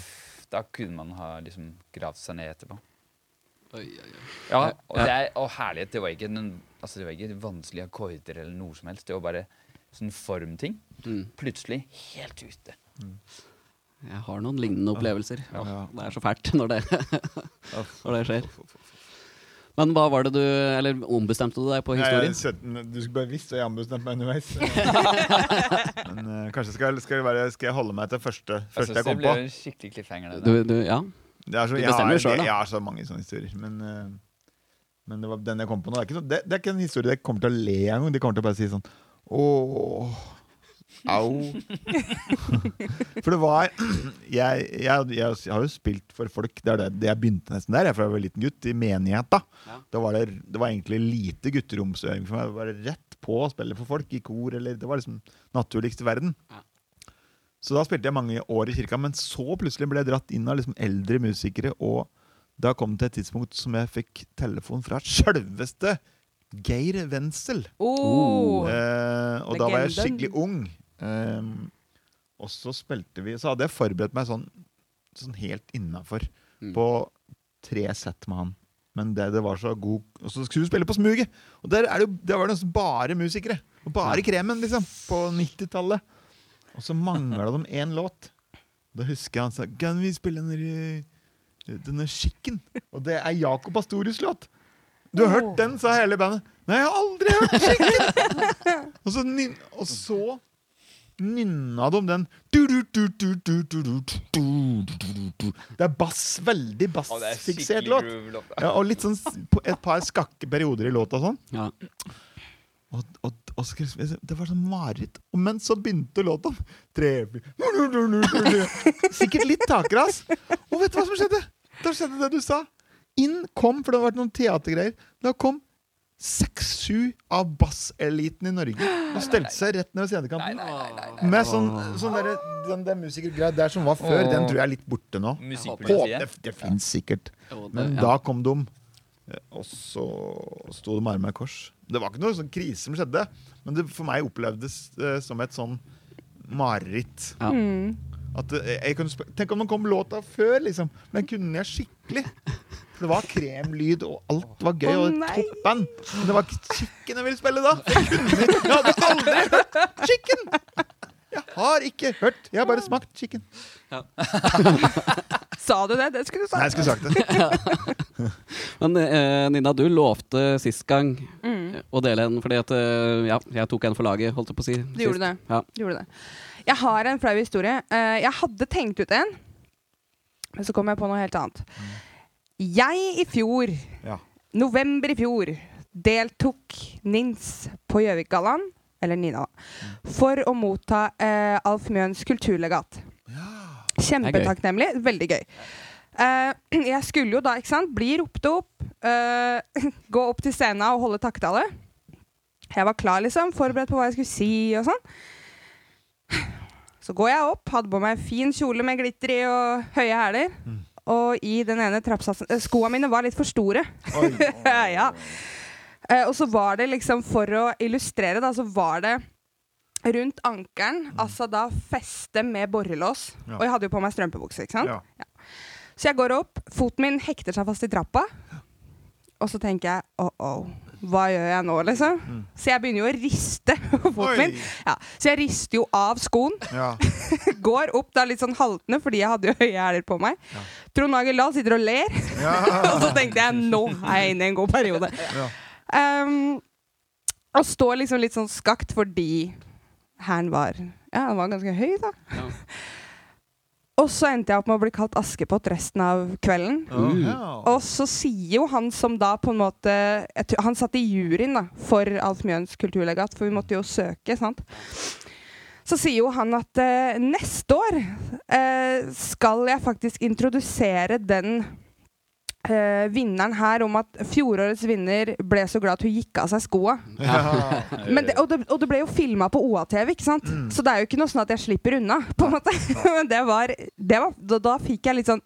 Da kunne man ha liksom gravd seg ned etterpå.
Oi, oi, oi.
Ja, og, det er, og herlighet. Det var ikke noen, altså det var ikke vanskelige akkorder eller noe som helst. Det var bare sånn formting.
Mm.
Plutselig helt ute.
Jeg har noen lignende opplevelser.
Ja.
Det er så fælt når det, når det skjer. Men hva var det du Eller ombestemte du deg på
Nei,
historien?
jeg, søtten- du skulle bare visst at jeg ombestemte meg underveis. Men uh, kanskje skal, skal, jeg være, skal jeg holde meg til første, første
jeg,
jeg
det
kom på.
en skikkelig cliffhanger. det
Du, du, ja.
Det er så,
Du bestemmer
har,
jo selv, da.
jeg har så mange sånne historier. Men, uh, men det var den jeg kom på nå. Det er, ikke, så- det, det er ikke en historie jeg kommer til å le en gang. De kommer til å bare si sånn Åh Au. For det var jeg, jeg, jeg, jeg har jo spilt for folk. Det er det, det jeg begynte nesten der. Jeg var jeg var liten gutt, i menighet. Da
Ja.
Da var det, det var egentlig lite gutteromsøving for meg. Det var rett på å spille for folk i kor. Eller, det var liksom naturligst i verden.
Ja.
Så da spilte jeg mange år i kirka, men så plutselig ble jeg dratt inn av liksom eldre musikere. Og da kom det til et tidspunkt som jeg fikk telefon fra sjølveste Geir Wenzel.
Oh.
Eh, og da var jeg skikkelig ung. Ehm, og så spilte vi Så hadde jeg forberedt meg sånn, sånn helt innafor
Mm.
på tre sett med han. Men det, det var så god Og så skulle vi spille på Smuget! Og der, er det, jo- der var det bare musikere. Og bare kremen, liksom. På 90-tallet. Og så mangla de én låt. Da husker jeg han sa Kan vi spille denne, denne Skikken? Og det er Jakob Astorius låt. Du har hørt den, sa hele bandet. Nei, jeg har aldri hørt Skikken! og, så, og så nynna de den Det er bass, veldig bassfiksert låt. Ja, og litt sånn et par skakke perioder i låta sånn.
Ja.
Og, og, og, det var sånn mareritt. Men så begynte låta. Sikkert litt takras. Og vet du hva som skjedde? Da skjedde det du sa. Inn kom, for det hadde vært noen teatergreier. Da kom seks-sju av basseliten i Norge og stelte seg rett ned ved scenekanten. Med sånn, sånn der, den der musikergreia der som var før,
Åh.
den tror jeg er litt borte nå. Håper, det det fins sikkert. Men da kom de, eh, og så sto de med armene i kors. Det var ikke noe sånn krise som skjedde, men det for meg opplevdes eh, som et sånn mareritt.
Ja.
Mm.
At, eh, jeg kunne sp- Tenk om det kom låta før, liksom. Men kunne jeg skikkelig? For det var kremlyd, og alt var gøy. Og toppen. Men det var ikke Chicken jeg ville spille da. Jeg, kunne, jeg hadde aldri hørt Chicken! Jeg har ikke hørt. Jeg har bare smakt chicken.
Sa du det? Det skulle du sagt.
Nei, jeg skulle sagt det.
Men eh, Nina, du lovte sist gang
Mm.
å dele en, fordi at eh, ja, jeg tok en for laget, holdt jeg på å si.
Du gjorde det.
Ja.
Du gjorde det. Jeg har en flau historie. Eh, jeg hadde tenkt ut en, men så kom jeg på noe helt annet. Jeg i fjor,
Ja.
november i fjor, deltok NINS på Gjøvikgallaen, eller Nina, da, for å motta eh, Alf Mjøens kulturlegat. Kjempetakknemlig. Veldig gøy. Eh, jeg skulle jo da, ikke sant, bli ropt opp, eh, gå opp til scenen og holde takketale. Jeg var klar, liksom, forberedt på hva jeg skulle si og sånn. Så går jeg opp, hadde på meg fin kjole med glitter i og høye hæler. Og i den ene trappsatsen eh, Skoa mine var litt for store.
Oi.
ja. Eh, og så var det liksom, for å illustrere, da, så var det rundt ankelen, altså da feste med borrelås.
Ja.
Og jeg hadde jo på meg strømpebukse, ikke sant.
Ja.
Så jeg går opp, foten min hekter seg fast i trappa. Og så tenker jeg oh, oh, hva gjør jeg nå, liksom?
Mm.
Så jeg begynner jo å riste foten min. Ja, så jeg rister jo av skoen.
Ja.
Går opp da litt sånn haltende, fordi jeg hadde jo høye hæler på meg.
Ja.
Trond Hage Dahl sitter og ler.
Ja.
og så tenkte jeg nå er jeg inne i en god periode.
Ja.
Um, og står liksom litt sånn skakt fordi hæren var Ja, den var ganske høy, da. Og så endte jeg opp med å bli kalt Askepott resten av kvelden.
Ja.
Og så sier jo han som da på en måte jeg tror- Han satt i juryen da for Alf Mjøens kulturlegat, for vi måtte jo søke, sant. Så sier jo han at eh, neste år eh, skal jeg faktisk introdusere den eh, vinneren her om at fjorårets vinner ble så glad at hun gikk av seg skoa.
Ja.
Det, og, det, og det ble jo filma på OA-TV, ikke sant?
Mm.
så det er jo ikke noe sånn at jeg slipper unna. på en måte. Men det var, det var da, da fikk jeg litt sånn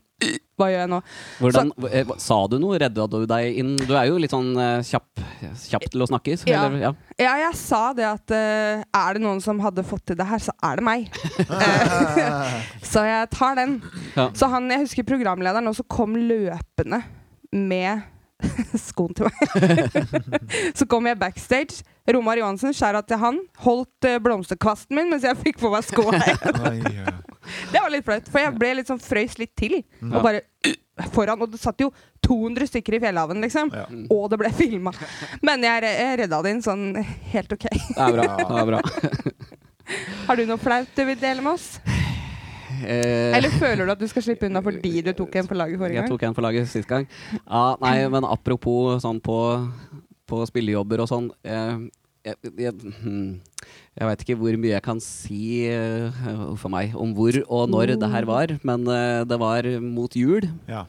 Hva gjør jeg nå?
Hvordan, så, sa du noe? Redda du deg inn? Du er jo litt sånn eh, kjapp, kjapp til å snakke. så-
Ja.
Eller, ja.
Ja, jeg sa det at uh, er det noen som hadde fått til det her, så er det meg. Eh, så jeg tar den.
Ja.
Så han, jeg husker programlederen også kom løpende med skoen til meg. så kom jeg backstage. Romar Johansen, skjæra til han, holdt eh, blomsterkvasten min mens jeg fikk på meg skoa. Det var litt flaut, for jeg ble litt sånn frøys litt til.
Mm.
Og bare foran, og det satt jo 200 stykker i Fjellhaven, liksom.
Ja.
Og det ble filma. Men jeg, jeg redda det inn sånn helt OK.
Det er bra. Det er bra.
Har du noe flaut du vil dele med oss?
Eh,
Eller føler du at du skal slippe unna fordi du tok en på laget forrige
Jeg tok en på laget sist gang. Ja, nei, men apropos sånn på, på spillejobber og sånn. Eh, jeg, jeg, hmm, jeg veit ikke hvor mye jeg kan si uh, for meg om hvor og når det her var, men uh, det var mot jul.
Ja.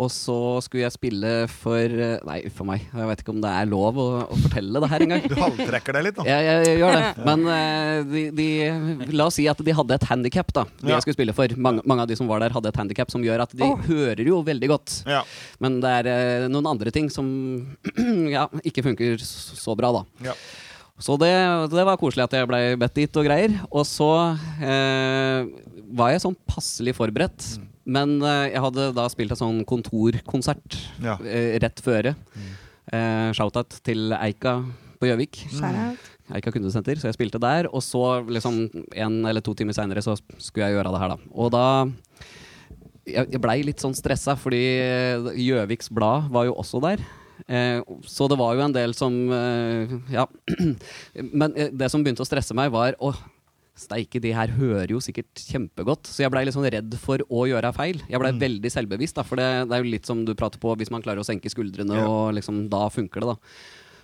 Og så skulle jeg spille for uh, Nei, uff a meg. Jeg vet ikke om det er lov å, å fortelle det her engang.
Du halvtrekker deg litt, da.
Jeg, jeg, jeg gjør det. Men uh, de, de, la oss si at de hadde et handikap, da. De
Ja.
jeg skulle spille for. Mange, mange av de som var der, hadde et handikap som gjør at de
oh.
hører jo veldig godt.
Ja.
Men det er eh, noen andre ting som ja, ikke funker så bra, da.
Ja.
Så det, det var koselig at jeg ble bedt dit og greier. Og så eh, var jeg sånn passelig forberedt. Men eh, jeg hadde da spilt en sånn kontorkonsert
Ja.
eh, rett føre. Eh, Shout-out til Eika på Gjøvik.
Shout.
Eika kundesenter, så jeg spilte der. Og så liksom en eller to timer seinere så skulle jeg gjøre det her, da. Og da Jeg, jeg blei litt sånn stressa, fordi Gjøviks Blad var jo også der. Eh, så det var jo en del som eh, Ja. Men eh, det som begynte å stresse meg, var Å, steike, de her hører jo sikkert kjempegodt. Så jeg blei litt sånn redd for å gjøre feil. Jeg blei veldig selvbevisst, da, for det, det er jo litt som du prater på, hvis man klarer å senke skuldrene,
Ja.
og liksom da funker det, da.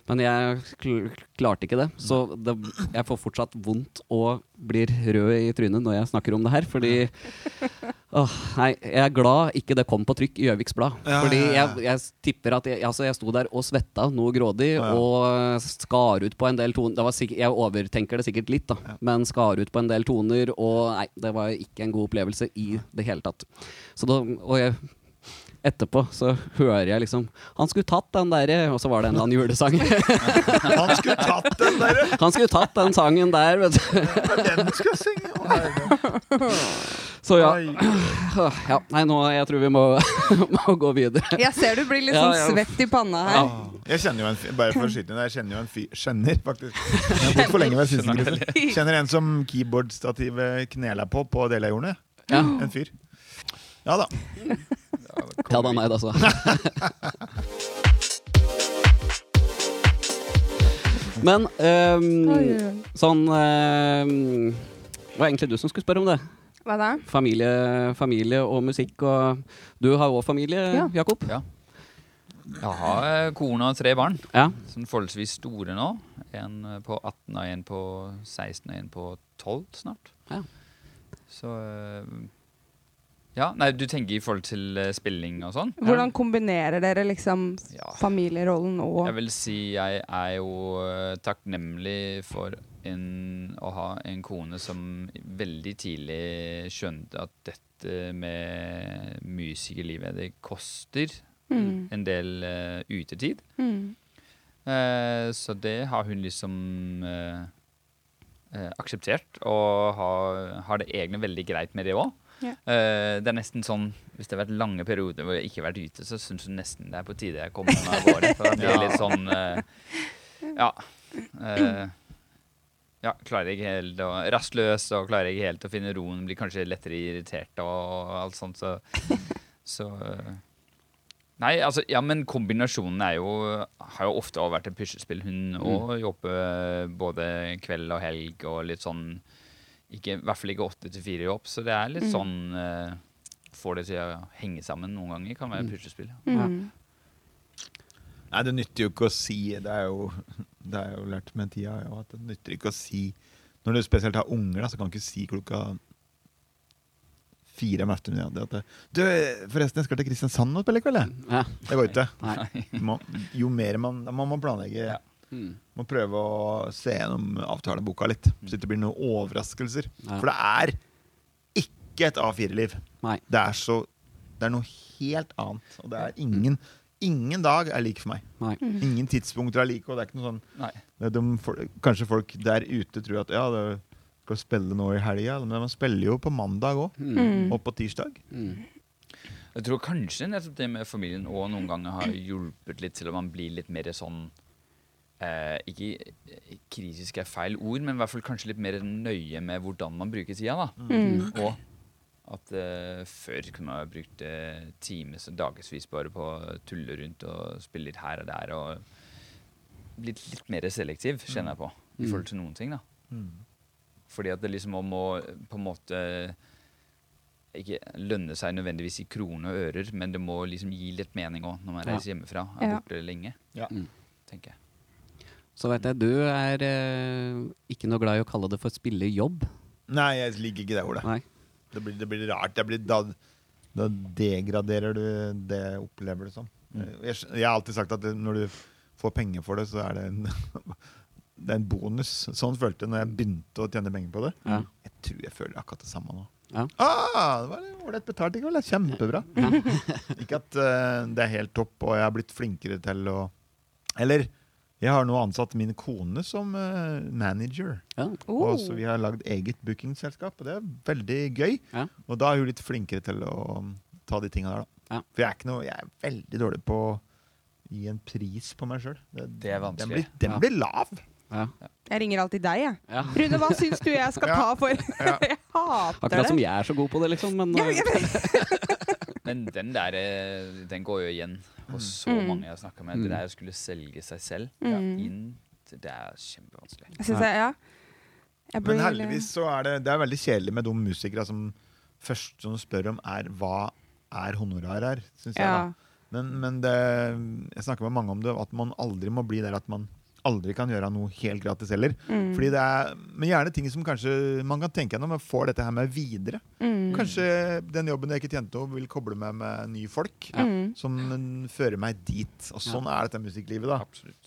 Men jeg kl klarte ikke det, så det, jeg får fortsatt vondt og blir rød i trynet når jeg snakker om det her. Fordi åh, Nei, jeg er glad ikke det kom på trykk i Gjøviks Blad.
Ja,
fordi
ja, ja.
jeg, jeg tipper at jeg, altså jeg sto der og svetta noe grådig og skar ut på en del toner. Det var sikkert, jeg overtenker det sikkert litt, da, men skar ut på en del toner. Og nei, det var ikke en god opplevelse i det hele tatt. Så da, og jeg Etterpå så hører jeg liksom Han skulle tatt den derre Og så var det en eller annen julesang.
Han skulle tatt den der!
Han skulle tatt den sangen der, vet du.
Den skal jeg synge! Å.
Så ja. Ja. Nei, nå jeg tror vi må, må gå videre.
Jeg ser du blir litt sånn
ja.
svett i panna her.
Jeg kjenner jo en fyr, bare for å skyte inn, jeg kjenner jo en fyr Skjønner, faktisk. Jeg for lenge med. Kjenner en som keyboardstativet knela på på Delajordene.
Ja,
En fyr. Ja da.
ja da, nei, altså. Men um,
Oi, oi, oi.
sånn um, Det var egentlig du som skulle spørre om det.
Hva da?
Familie, familie og musikk og Du har òg familie,
Ja.
Jakob?
Ja. Jeg har eh, kone og tre barn.
Ja.
er forholdsvis store nå. En eh, på 18 og en på 16 og en på 12 snart.
Ja.
Så eh, Ja, nei, du tenker i forhold til uh, spilling og sånn?
Hvordan kombinerer dere liksom
Ja.
familierollen og
Jeg vil si jeg er jo uh, takknemlig for en, å ha en kone som veldig tidlig skjønte at dette med musikerlivet, det koster
Mm.
en del uh, utetid.
Mm.
Så det har hun liksom akseptert, og har, har det egentlig veldig greit med det òg.
Ja.
det er nesten sånn Hvis det har vært lange perioder hvor jeg ikke har vært ute, så syns hun nesten det er på tide jeg kommer meg av gårde. For det blir litt sånn eh, Ja. eh, ja, klarer jeg ikke helt å Rastløs og klarer jeg ikke helt å finne roen. Blir kanskje lettere irritert og alt sånt, så, så eh, Nei, altså, ja, men kombinasjonen er jo, har jo ofte vært et puslespill. Hun òg jobber både kveld og helg og litt sånn ikke, I hvert fall ikke åtte til fire jobb, så det er litt
Mm.
sånn uh, Får det til å henge sammen noen ganger, kan være
Mm.
puslespill. Ja.
Mm.
Nei, det nytter jo ikke å si Det er jo, det er jo lært med tida ja, at det nytter ikke å si Når du spesielt har unger, da, så kan du ikke si klokka fire om ettermiddagen at Du, forresten, jeg skal til Kristiansand og spille i kveld, jeg.
Ja.
Det går ikke. Jo mer man Man må planlegge.
Ja.
Mm.
Må prøve å se gjennom avtaleboka litt, så det ikke blir noen overraskelser.
Ja.
For det er ikke et A4-liv. Det er så Det er noe helt annet. Og det er ingen Ingen dag er lik for meg.
Nei.
Ingen tidspunkter er like. Og det er ikke noe sånn
Nei.
det er de, for, Kanskje folk der ute tror at ja, det skal spille nå i helga, men man spiller jo på mandag òg.
Mm.
Og på tirsdag.
Mm.
Jeg tror kanskje nettopp det med familien og noen ganger har hjulpet litt til at man blir litt mer sånn eh, Ikke eh, kritisk er feil ord, men i hvert fall kanskje litt mer nøye med hvordan man bruker tida. da.
Mm.
Og at eh, før kunne man brukt eh, times og dagevis bare på å tulle rundt og spille litt her og der. Og blitt litt mer selektiv, kjenner jeg på, i
Mm.
forhold til noen ting. da. Fordi at det liksom må på en måte ikke lønne seg nødvendigvis i kroner og ører, men det må liksom gi litt mening òg når man
Ja.
reiser hjemmefra. Er
Ja.
borte lenge,
Ja.
Mm.
tenker jeg.
Så vet jeg du er eh, ikke noe glad i å kalle det for spillejobb.
Nei, jeg liker ikke det ordet.
Nei.
Det blir, det blir rart. Det blir, da, da degraderer du det opplever det som. Jeg, jeg har alltid sagt at når du får penger for det, så er det en, det er en bonus. Sånn følte jeg når jeg begynte å tjene penger på det.
Ja.
Jeg tror jeg føler akkurat det samme nå.
Ja.
Ah, det var ålreit betalt i er Kjempebra. ikke at uh, det er helt topp, og jeg har blitt flinkere til å Eller jeg har nå ansatt min kone som uh, manager.
Ja.
Oh.
Og så vi har lagd eget bookingselskap, og det er veldig gøy.
Ja.
Og da er hun litt flinkere til å um, ta de tinga der, da.
Ja.
For jeg er, ikke noe, jeg er veldig dårlig på å gi en pris på meg sjøl.
Det er vanskelig.
Den blir, den
Ja.
blir lav.
Ja.
Jeg ringer alltid deg, jeg.
Ja.
Rune, hva syns du jeg skal
Ja.
ta for
Ja.
Jeg hater
Akkurat som jeg er så god på det, liksom. Men
Ja,
eh.
Men den der, eh, den går jo igjen hos så
Mm.
mange jeg har snakka med.
Mm.
Det der å skulle selge seg selv
Mm.
inn, til- det er kjempevanskelig.
Jeg synes jeg, ja. Jeg
Men heldigvis så er det, det er veldig kjedelig med de musikere som først som spør om er hva er honorar her, syns jeg. da. Men, men det, jeg snakker med mange om det, at man aldri må bli der at man aldri kan gjøre noe helt gratis heller.
Mm.
Fordi det er, Men gjerne ting som kanskje man kan tenke gjennom, får dette her med videre.
Mm.
Kanskje den jobben jeg ikke tjente noe, vil koble meg med nye folk.
Ja.
Mm.
Som mm, fører meg dit. Og sånn er dette musikklivet, da.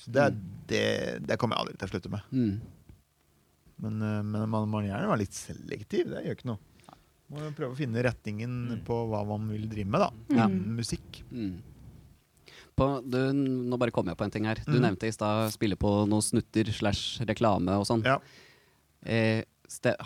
Det, det, det kommer jeg aldri til å slutte med.
mm.
Men, eh, men man må gjerne være litt selektiv. Det gjør ikke noe. Må prøve å finne retningen
Mm.
på hva man vil drive med. da
Mm.
Musikk.
Mm. På, du, nå bare kom jeg på en ting her. Du
mm.
nevnte i stad spille på noen snutter slash reklame og sånn.
Ja.
Eh,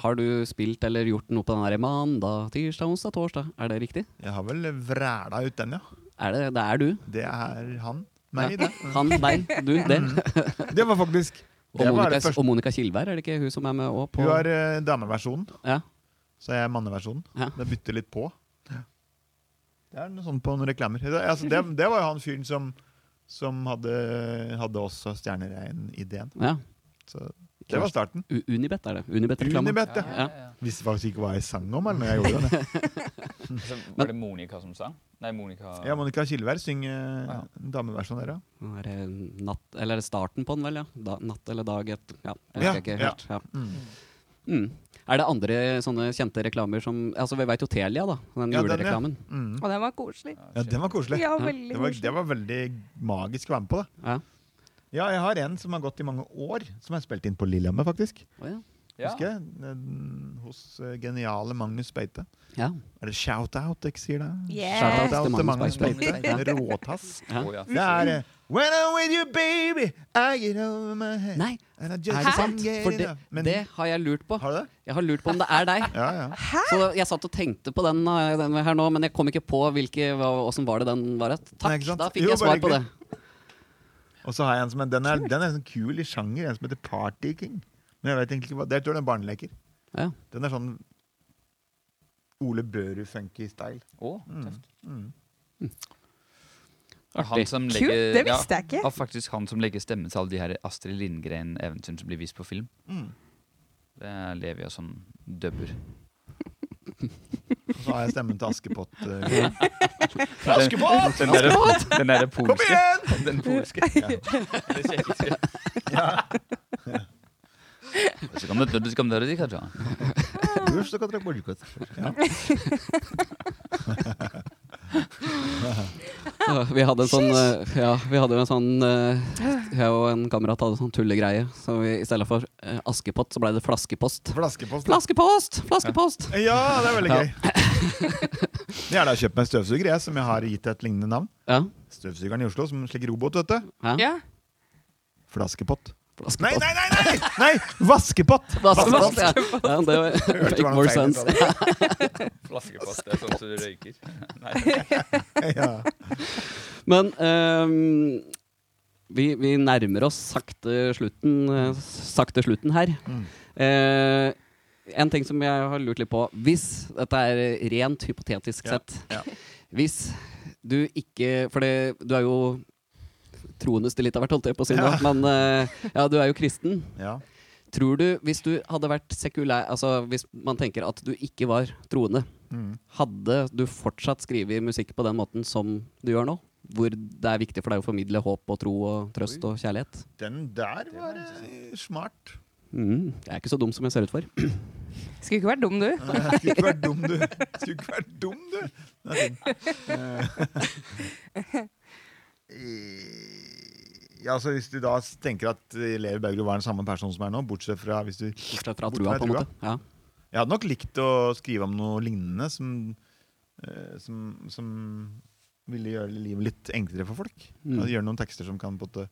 har du spilt eller gjort noe på den der mandag, tirsdag, onsdag, torsdag? Er det riktig?
Jeg har vel vræla ut den, ja.
Er det, det er du.
Det er han. Meg,
Ja.
det.
Han, deg, du, det.
Det var faktisk
Og
det var
Monica, og Monica Kilberg, er det ikke hun som er med òg?
Hun har eh, dameversjonen,
Ja.
så jeg er manneversjonen.
Ja.
Det bytter litt på. Det er noe sånt på noen reklamer. Altså, det, det var jo han fyren som, som hadde, hadde også Stjernerein-ideen.
ja.
Så det var starten.
U Unibet er det. Unibet-reklame.
Unibet, ja.
Ja.
Visste faktisk ikke hva jeg sang om, men jeg gjorde det.
altså, var det Monica som sang? Nei, Monica
Ja, Monica Kilvær synger
Ja.
dameversjonen der, ja.
Er det natt, eller er det starten på den, vel? ja da, Natt eller dag et Ja, jeg
Ja,
husker ikke
ja.
helt. Ja.
Mm.
Mm. Er det andre sånne kjente reklamer som Altså, vi veit jo Telia, da. Den
Ja, den, ja. Mm.
Og den var koselig.
Ja, den var koselig.
Ja, veldig
Det var, det var veldig magisk å være med på da.
Ja.
Ja, jeg har en som har gått i mange år, som er spilt inn på Lillehammer, faktisk.
Ja.
Husker jeg? Den- Hos eh, geniale Magnus Beite.
ja.
Er det shout-out dere sier det?
Yeah.
Shout-out til Magnus
Beite.
Beite.
Ja.
Råtass.
Ja.
Det er eh, When I'm with you, baby, I get over my head.
Nei,
And I just
er det sant? For det.
Men-
det har jeg lurt på.
Har du det?
Jeg har lurt på om det er deg.
Ja, ja.
Så jeg satt og tenkte på den, eh, den her nå, men jeg kom ikke på hvilke, hva, åssen var det den var. Takk,
Nei,
da fikk
Jo,
jeg svar på det.
Og så har jeg en som er, den er, den er sånn kul i sjanger, en som heter Party King. Men jeg vet egentlig ikke hva Det tror jeg er barneleker.
Ja.
Den er sånn Ole Børud-funky style.
Å,
Mm.
tøft.
Mm.
Artig.
som
Kult,
legger,
det visste jeg ikke.
Ja, faktisk han som legger stemme til alle de her Astrid Lindgren-eventyrene som blir vist på film.
Mm.
Det er jo som dubber.
Og så har jeg stemmen til Askepott. Uh,
Askepott! Den, den, der, den der
Kom igjen!
Den polske.
Ja.
Det tsjekkiske. Så kan du- så kan du- så kan du-
Usch, så dere bort, godt.
Vi hadde en sånn eh, Ja, vi hadde en sånn eh, Jeg og en kamerat hadde en sånn tullegreie. Så vi, i stedet for eh, Askepott, så ble det flaskepost.
Flaskepost.
Flaskepost! Flaskepost!
Ja, det er veldig gøy. Jeg har da kjøpt meg støvsuger, jeg, som jeg har gitt et lignende navn.
Ja.
Støvsugeren i Oslo, som slik robot, vet du.
ja.
Ja.
Flaskepott. Nei, nei, nei! nei, nei! Vaskepott!
Vaskepott, ja. ja det make more
feil
sense.
Flaskepott det er sånn som du røyker. Nei.
Ja.
Men um, vi, vi nærmer oss sakte slutten, sakte slutten her.
Mm.
Uh, en ting som jeg har lurt litt på Hvis dette er rent hypotetisk
Ja,
sett
ja.
Hvis du ikke For det, du er jo troende til litt av hvert, holdt jeg på å si nå.
Ja.
Men uh, ja, du er jo kristen.
ja.
Tror du, hvis du hadde vært sekulær Altså hvis man tenker at du ikke var troende,
Mm.
hadde du fortsatt skrevet musikk på den måten som du gjør nå? hvor det er viktig for deg å formidle håp og tro og trøst og kjærlighet.
Den der var eh, smart.
Mm, jeg er ikke så dum som jeg ser ut for.
Skulle ikke vært dum, du.
Skulle ikke vært dum, du. Skulle ikke vært dum, du. Det er fint. Eh, Ja, så Hvis du da tenker at Levi Bergerud var den samme personen som er nå, bortsett fra hvis du
Bortsett fra trua, på en måte. Ja.
Jeg hadde nok likt å skrive om noe lignende som, eh, som, som ville gjøre livet litt enklere for folk.
Mm.
Gjøre noen tekster som kan på en måte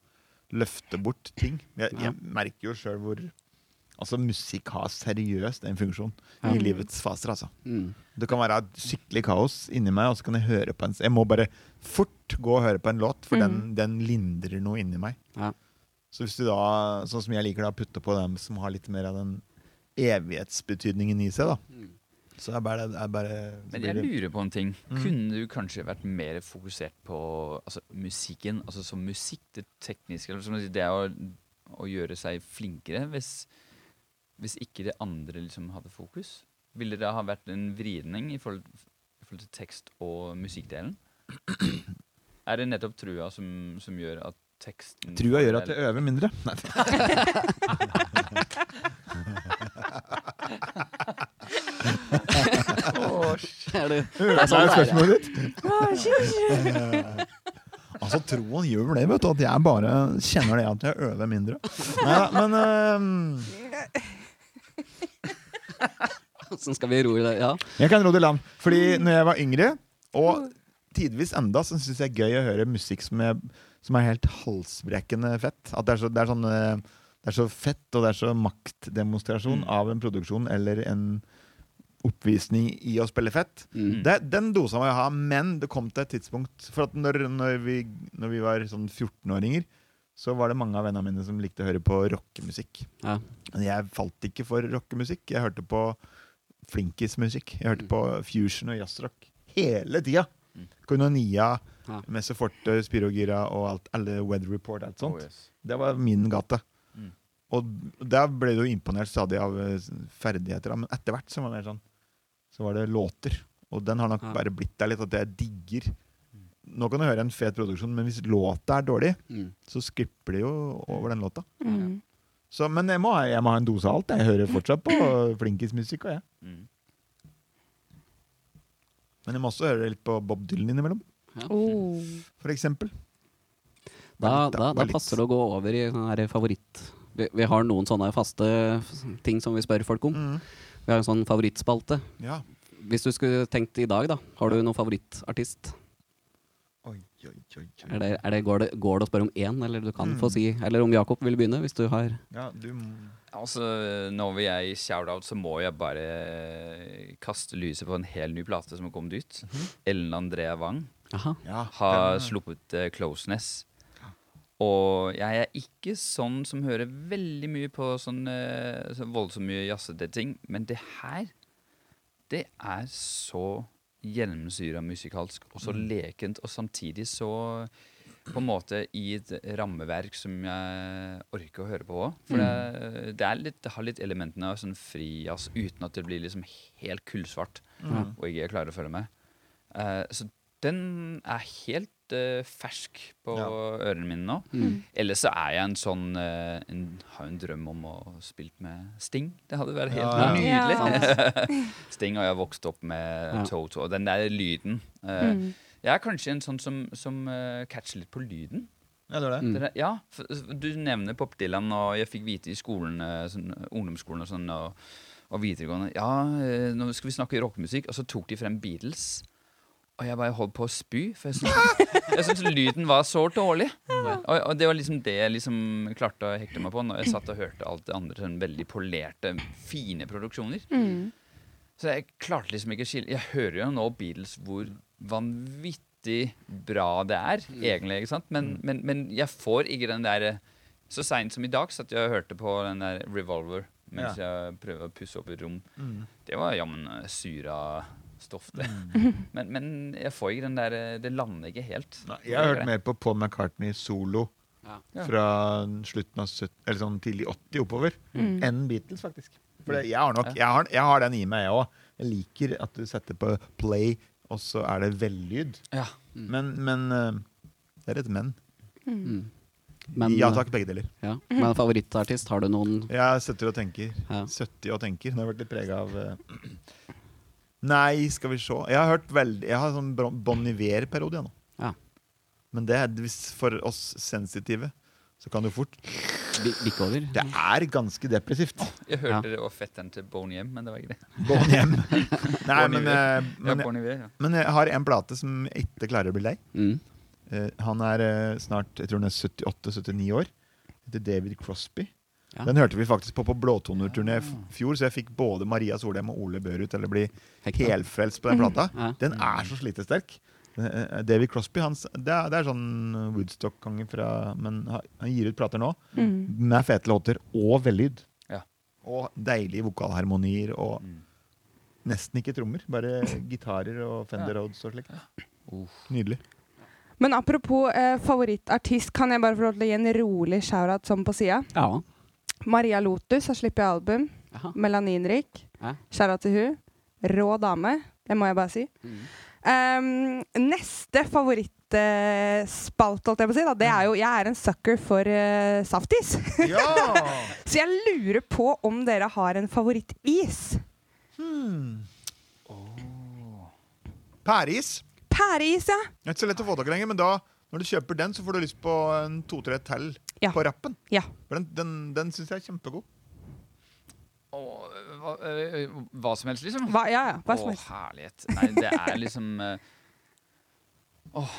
løfte bort ting. Jeg, jeg merker jo sjøl hvor Altså Musikk har seriøst en funksjon
Ja.
i livets faser. altså.
Mm.
Det kan være skikkelig kaos inni meg, og så kan jeg høre på en Jeg må bare fort gå og høre på en låt, for den, den lindrer noe inni meg.
Ja.
Så hvis du da, sånn som jeg liker da, putter på dem som har litt mer av den evighetsbetydningen i seg, da.
Mm.
Så er bare, er bare så
Men jeg lurer på en ting.
Mm.
Kunne du kanskje vært mer fokusert på altså, musikken, altså som musikk, det tekniske, eller det å, å gjøre seg flinkere, hvis, hvis ikke det andre liksom hadde fokus? Ville det ha vært en vridning i forhold, i forhold til tekst- og musikkdelen? Er det nettopp trua som, som gjør at teksten
Trua gjør at jeg øver mindre. Nei.
Er det, er sånn det er.
spørsmålet ditt. Altså, troen gjør det, vet du. At jeg bare kjenner det at jeg øver mindre. Nei, men øhm,
Hvordan skal vi ro i det? Ja.
jeg kan ro det i land. Fordi når jeg var yngre, og tidvis enda, så syns jeg det er gøy å høre musikk som er, som er helt halsbrekkende fett. At det er så, det er sånn øh, det er så fett, og det er så maktdemonstrasjon
Mm.
av en produksjon eller en oppvisning i å spille fett.
Mm.
Det, den dosa må jeg ha, men det kom til et tidspunkt For at når, når, vi, når vi var sånn 14-åringer, så var det mange av vennene mine som likte å høre på rockemusikk.
Ja.
Men jeg falt ikke for rockemusikk. Jeg hørte på flinkismusikk. Jeg hørte på fusion og jazzrock hele tida.
Mm.
Koinonia,
Ja.
Messe Forte, Spirogira og alt, alle Weather Report. Alt sånt.
Oh, yes.
Det var min gate.
Mm.
Og der ble du imponert stadig av eh, ferdigheter. Men etter hvert så var det sånn Så var det låter. Og den har nok
Ja.
bare blitt der litt at jeg digger. Nå kan du høre en fet produksjon, men hvis låta er dårlig,
Mm.
så skipper det jo over den låta.
Mm.
Så, men jeg må, ha- jeg må ha en dose av alt. Jeg hører fortsatt på flinkismusikk. Og.
Mm.
Men jeg må også høre litt på Bob Dylan innimellom,
Oh.
for eksempel.
Da,
da.
da, passer det å gå over i sånn her favoritt... Vi, vi har noen sånne faste ting som vi spør folk om.
Mm.
Vi har en sånn favorittspalte.
Ja.
Hvis du skulle tenkt i dag, da, har du noen favorittartist? Er det, er det, går, det, går det å spørre om én, eller du kan
Mm.
få si Eller om Jakob vil begynne, hvis du har
Ja, du
Altså, Når vi er i shout-out, så må jeg bare kaste lyset på en hel ny plate som har kommet ut. Ellen Andrea Wang
Aha.
ja,
har
den-
sluppet uh, Closeness. Og jeg er ikke sånn som hører veldig mye på sånn eh, voldsomt mye jazzete ting, men det her, det er så gjennomsyra musikalsk og så lekent, og samtidig så på en måte i et rammeverk som jeg orker å høre på òg. For det, det, er litt, det har litt elementene av sånn frijazz uten at det blir liksom helt kullsvart
mm.
og ikke klarer å følge med. Uh, så den er helt eh, fersk på
Ja.
ørene mine nå.
Mm.
Ellers så er jeg en sånn uh, en, Har en drøm om å spille med Sting. Det hadde vært helt
Ja,
ja.
nydelig. Sting har jeg vokst opp med
Ja.
Toto. Og den der lyden Uh,
Mm.
Jeg er kanskje en sånn som, som catcher litt på lyden.
Ja, det er det.
Mm.
Ja, Du nevner Pop Dylan, og jeg fikk vite i skolen, sånn, ungdomsskolen og sånn, og, og videregående Ja, nå skal vi snakke rockemusikk. Og så tok de frem Beatles. Og jeg bare holdt på å spy, for jeg syntes, jeg syntes lyden var så dårlig. Og, og det var liksom det jeg liksom klarte å hekte meg på når jeg satt og hørte alt det andre sånn veldig polerte, fine produksjoner.
Mm.
Så jeg klarte liksom ikke å skille Jeg hører jo nå Beatles hvor vanvittig bra det er, egentlig. ikke sant? Men, men, men jeg får ikke den der Så seint som i dag satt jeg og hørte på den der Revolver mens jeg prøver å pusse opp et rom.
Mm.
Det var jammen eh, syra stoff, det. Men, men jeg får ikke den der eh, Det lander ikke helt.
Nei, jeg har hørt mer på Paul McCartney solo
Ja.
Fra slutten av 70, eller sånn tidlig 80 oppover
Mm.
enn Beatles, faktisk. For det, jeg, har nok, jeg, har, jeg har den i meg, jeg òg. Jeg liker at du setter på play, og så er det vellyd.
Ja.
Men, men eh, Det er et men.
Mm. Men,
ja takk, begge deler.
Ja. Men favorittartist, har du noen
Jeg sitter og tenker.
Ja.
70 og tenker. Nå har jeg vært litt prega av eh, Nei, skal vi se. Jeg har hørt veldig Jeg har sånn Bon Iver-periode nå.
Ja.
Men det er for oss sensitive, så kan du fort
bikke over?
Det er ganske depressivt.
Jeg hørte det var fetteren til Bon Hjem, men det var ikke det.
Bon hjem. Nei,
Bon
men, eh,
Ja,
men,
Bon Iver, ja.
men jeg har en plate som jeg ikke klarer å bli lei.
Mm.
Eh, han er eh, snart jeg tror han er 78-79 år. Heter David Crosby.
Ja.
Den hørte vi faktisk på på Blåtonerturné i fjor, så jeg fikk både Maria Solheim og Ole Børud til å bli helfrelst på den plata. Den er så slitesterk. Eh, David Crosby han, det, er, det er sånn Woodstock-konge fra Men han gir ut plater nå
Mm.
med fete låter og vellyd.
Ja.
Og deilige vokalharmonier og
Mm.
nesten ikke trommer. Bare gitarer og Fender Rhodes og slikt.
Uh.
Nydelig.
Men apropos eh, favorittartist, kan jeg bare få lov til å gi en rolig shout-out sånn på sida?
ja.
Maria Lotus har sluppet album.
Aha.
Melaninrik.
Ja.
Shout-out til hun. Rå dame, det må jeg bare si.
Mm.
Um, neste favorittspalte, holdt jeg på å si, da, det er jo Jeg er en sucker for uh, saftis.
Ja!
Så jeg lurer på om dere har en favorittis.
Hmm. Pæreis.
Pæreis, ja.
Det er ikke så lett å få tak i lenger, men da, når du kjøper den, så får du lyst på en to-tre til
Ja.
på rappen.
Ja.
For den, den, den syns jeg er kjempegod.
Og, hva, øh, hva som helst, liksom?
Hva, ja, ja, hva som helst.
Å, herlighet. Nei, det er liksom øh, Åh.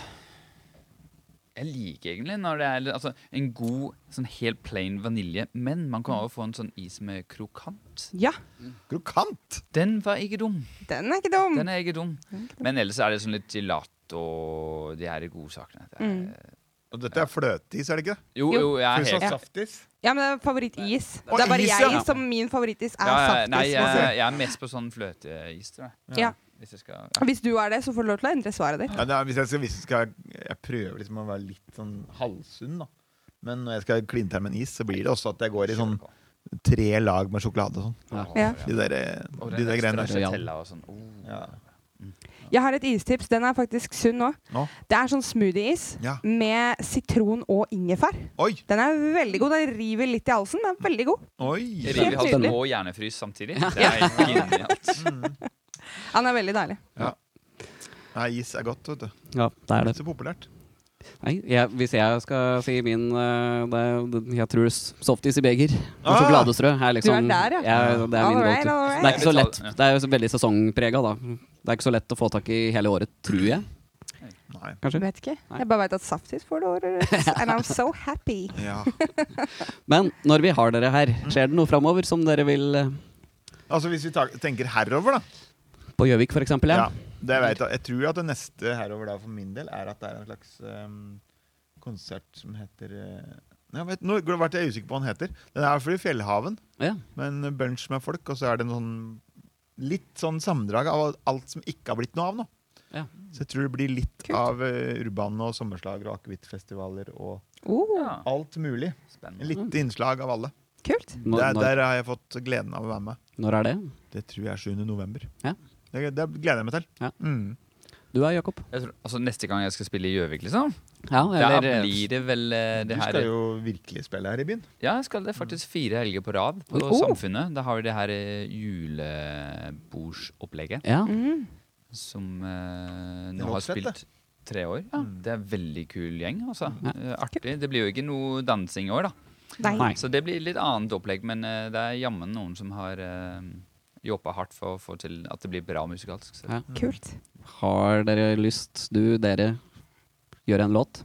Jeg liker egentlig når det er altså, en god, sånn helt plain vanilje, men man kan også få en sånn is med krokant.
Ja,
Krokant!
Den var ikke dum.
den er ikke dum.
Den er ikke dum. Men ellers er det sånn litt gelato og de her godsakene. Det er-
Mm.
Og dette er fløteis, er det ikke?
Jo,
Jo.
jeg er
sånn
helt
saftis.
Ja, men det er favorittis. Det er bare
is,
jeg som min favorittis er
ja, ja,
saftis.
Nei, jeg, jeg er mest på sånn fløteis, tror jeg.
Ja.
Hvis jeg skal ja.
Hvis du er det, så får du lov til å endre svaret ditt.
Ja, er, hvis jeg skal, hvis jeg skal Jeg prøver liksom å være litt sånn halvsunn, da. Men når jeg skal kline til med en is, så blir det også at jeg går i sånn tre lag med sjokolade og sånn.
Ja.
Ja.
De der, de der greiene der.
Og sånn. Oh.
Ja.
Jeg har et istips. Den er faktisk sunn nå.
Nå?
Det er sånn smoothie-is
Ja.
med sitron og ingefær.
Oi!
Den er veldig god. Den river litt i halsen, men veldig god.
Oi!
river
Helt
hals
nydelig.
og hjernefrys samtidig. Det er genialt.
Mm.
Den er veldig deilig.
Nei, is er godt, vet du.
ja, det er det.
Ikke så populært.
Nei, jeg, hvis jeg skal si min uh, det, det, Jeg tror softis i beger og
Ah!
sjokoladestrø er liksom
Du er der, ja.
jeg- Det er min
All right,
go-to. Det er ikke så lett. Det er jo så veldig sesongprega, da. Det er ikke så lett å få tak i hele året, tror jeg.
Nei.
Kanskje.
Vet ikke.
Nei.
Jeg bare vet at saftis får det året rundt. And I'm so happy.
Ja.
Men når vi har dere her, skjer det noe framover som dere vil eh,
Altså Hvis vi tar, tenker herover, da.
På Gjøvik, for eksempel?
Ja.
Ja.
Det vet jeg. jeg tror at det neste herover da for min del er at det er en slags um, konsert som heter eh, jeg vet, Nå ble jeg usikker på hva den heter. Den er i hvert i Fjellhaven
ja.
med en bunch med folk. Og så er det en sånn litt sånn sammendrag av alt som ikke har blitt noe av nå.
Ja.
Så jeg tror det blir litt
Kult.
av uh, urbane og sommerslager og akevittfestivaler og
Oh,
alt mulig.
spennende.
Litt innslag av alle.
kult.
Når,
Der, der har jeg fått gleden av å være med.
når er det?
Det tror jeg er 7. november.
Ja.
Det, det gleder jeg meg til.
Ja.
Mm.
Du er Jakob?
Jeg tror, altså Neste gang jeg skal spille i Gjøvik, liksom,
Ja,
da blir det vel eh,
Du
det her
skal jo virkelig spille her i byen.
Ja, jeg skal det faktisk fire helger på rad på
Oh.
Samfunnet. Da har vi det her eh, julebordsopplegget
Ja.
Mm.
som eh, nå har spilt tre år. Ja,
Mm.
Det er en veldig kul gjeng, altså.
Ja.
Eh, Artig. Det blir jo ikke noe dansing i år, da.
Nei.
Nei.
Så det blir litt annet opplegg, men uh, det er jammen noen som har uh, jobba hardt for å få til at det blir bra musikalsk. Så.
Ja.
Kult.
Har dere lyst, du, dere, gjøre en låt?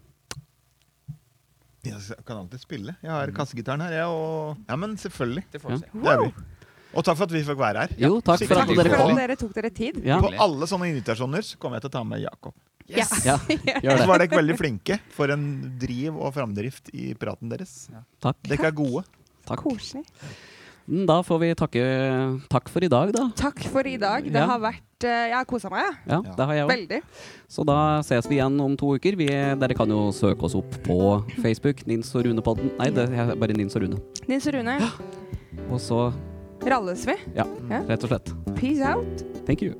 Jeg kan alltid spille. Jeg har kassegitaren her, jeg. Og ja, men selvfølgelig.
Det får vi
Ja.
se.
Det er vi. Og takk for at vi fikk være her.
Jo, takk for at dere kom.
dere tok dere tid.
Ja.
På alle sånne invitasjoner så kommer jeg til å ta med Jakob.
Yes!
Ja,
Og så var dere veldig flinke for en driv og framdrift i praten deres.
Takk.
Dere er gode.
takk.
Koselig.
Da får vi takke takk for i dag, da.
Takk for i dag. Det
Ja.
har vært eh, Jeg har kosa meg, jeg.
Ja,
Ja.
det har jeg også.
Veldig.
Så da ses vi igjen om to uker. Vi, dere kan jo søke oss opp på Facebook. Nins og Rune-podden. Nei, det er bare Nins og Rune.
Nils Rune,
Og så,
ralles vi.
ja,
Ja.
rett og slett.
Peace out.
Thank you.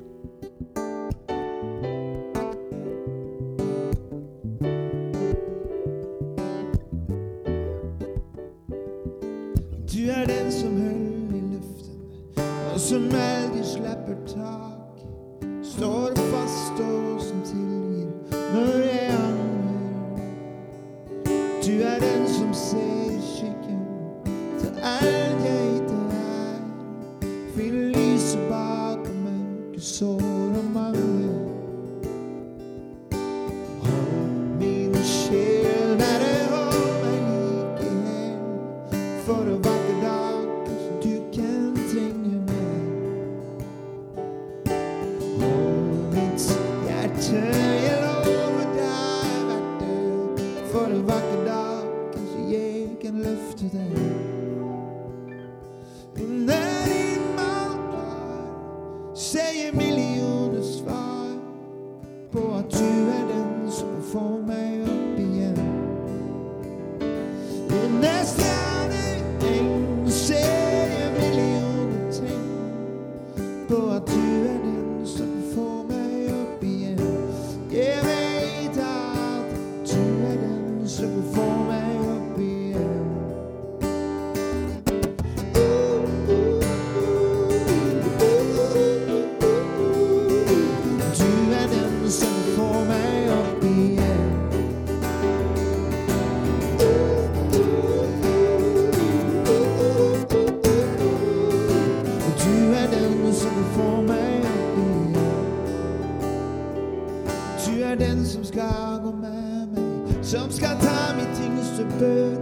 bønn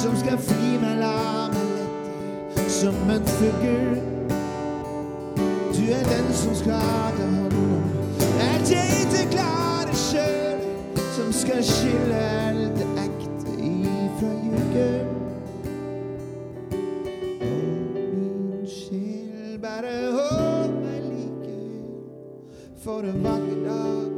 som skal fri meg, la meg lette som en fugl. Du er den som skal ta hånd at jeg ikke klarer sjøl, som skal skille det ekte ifra ljugen. For a vakker dag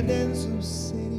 guidance of sin.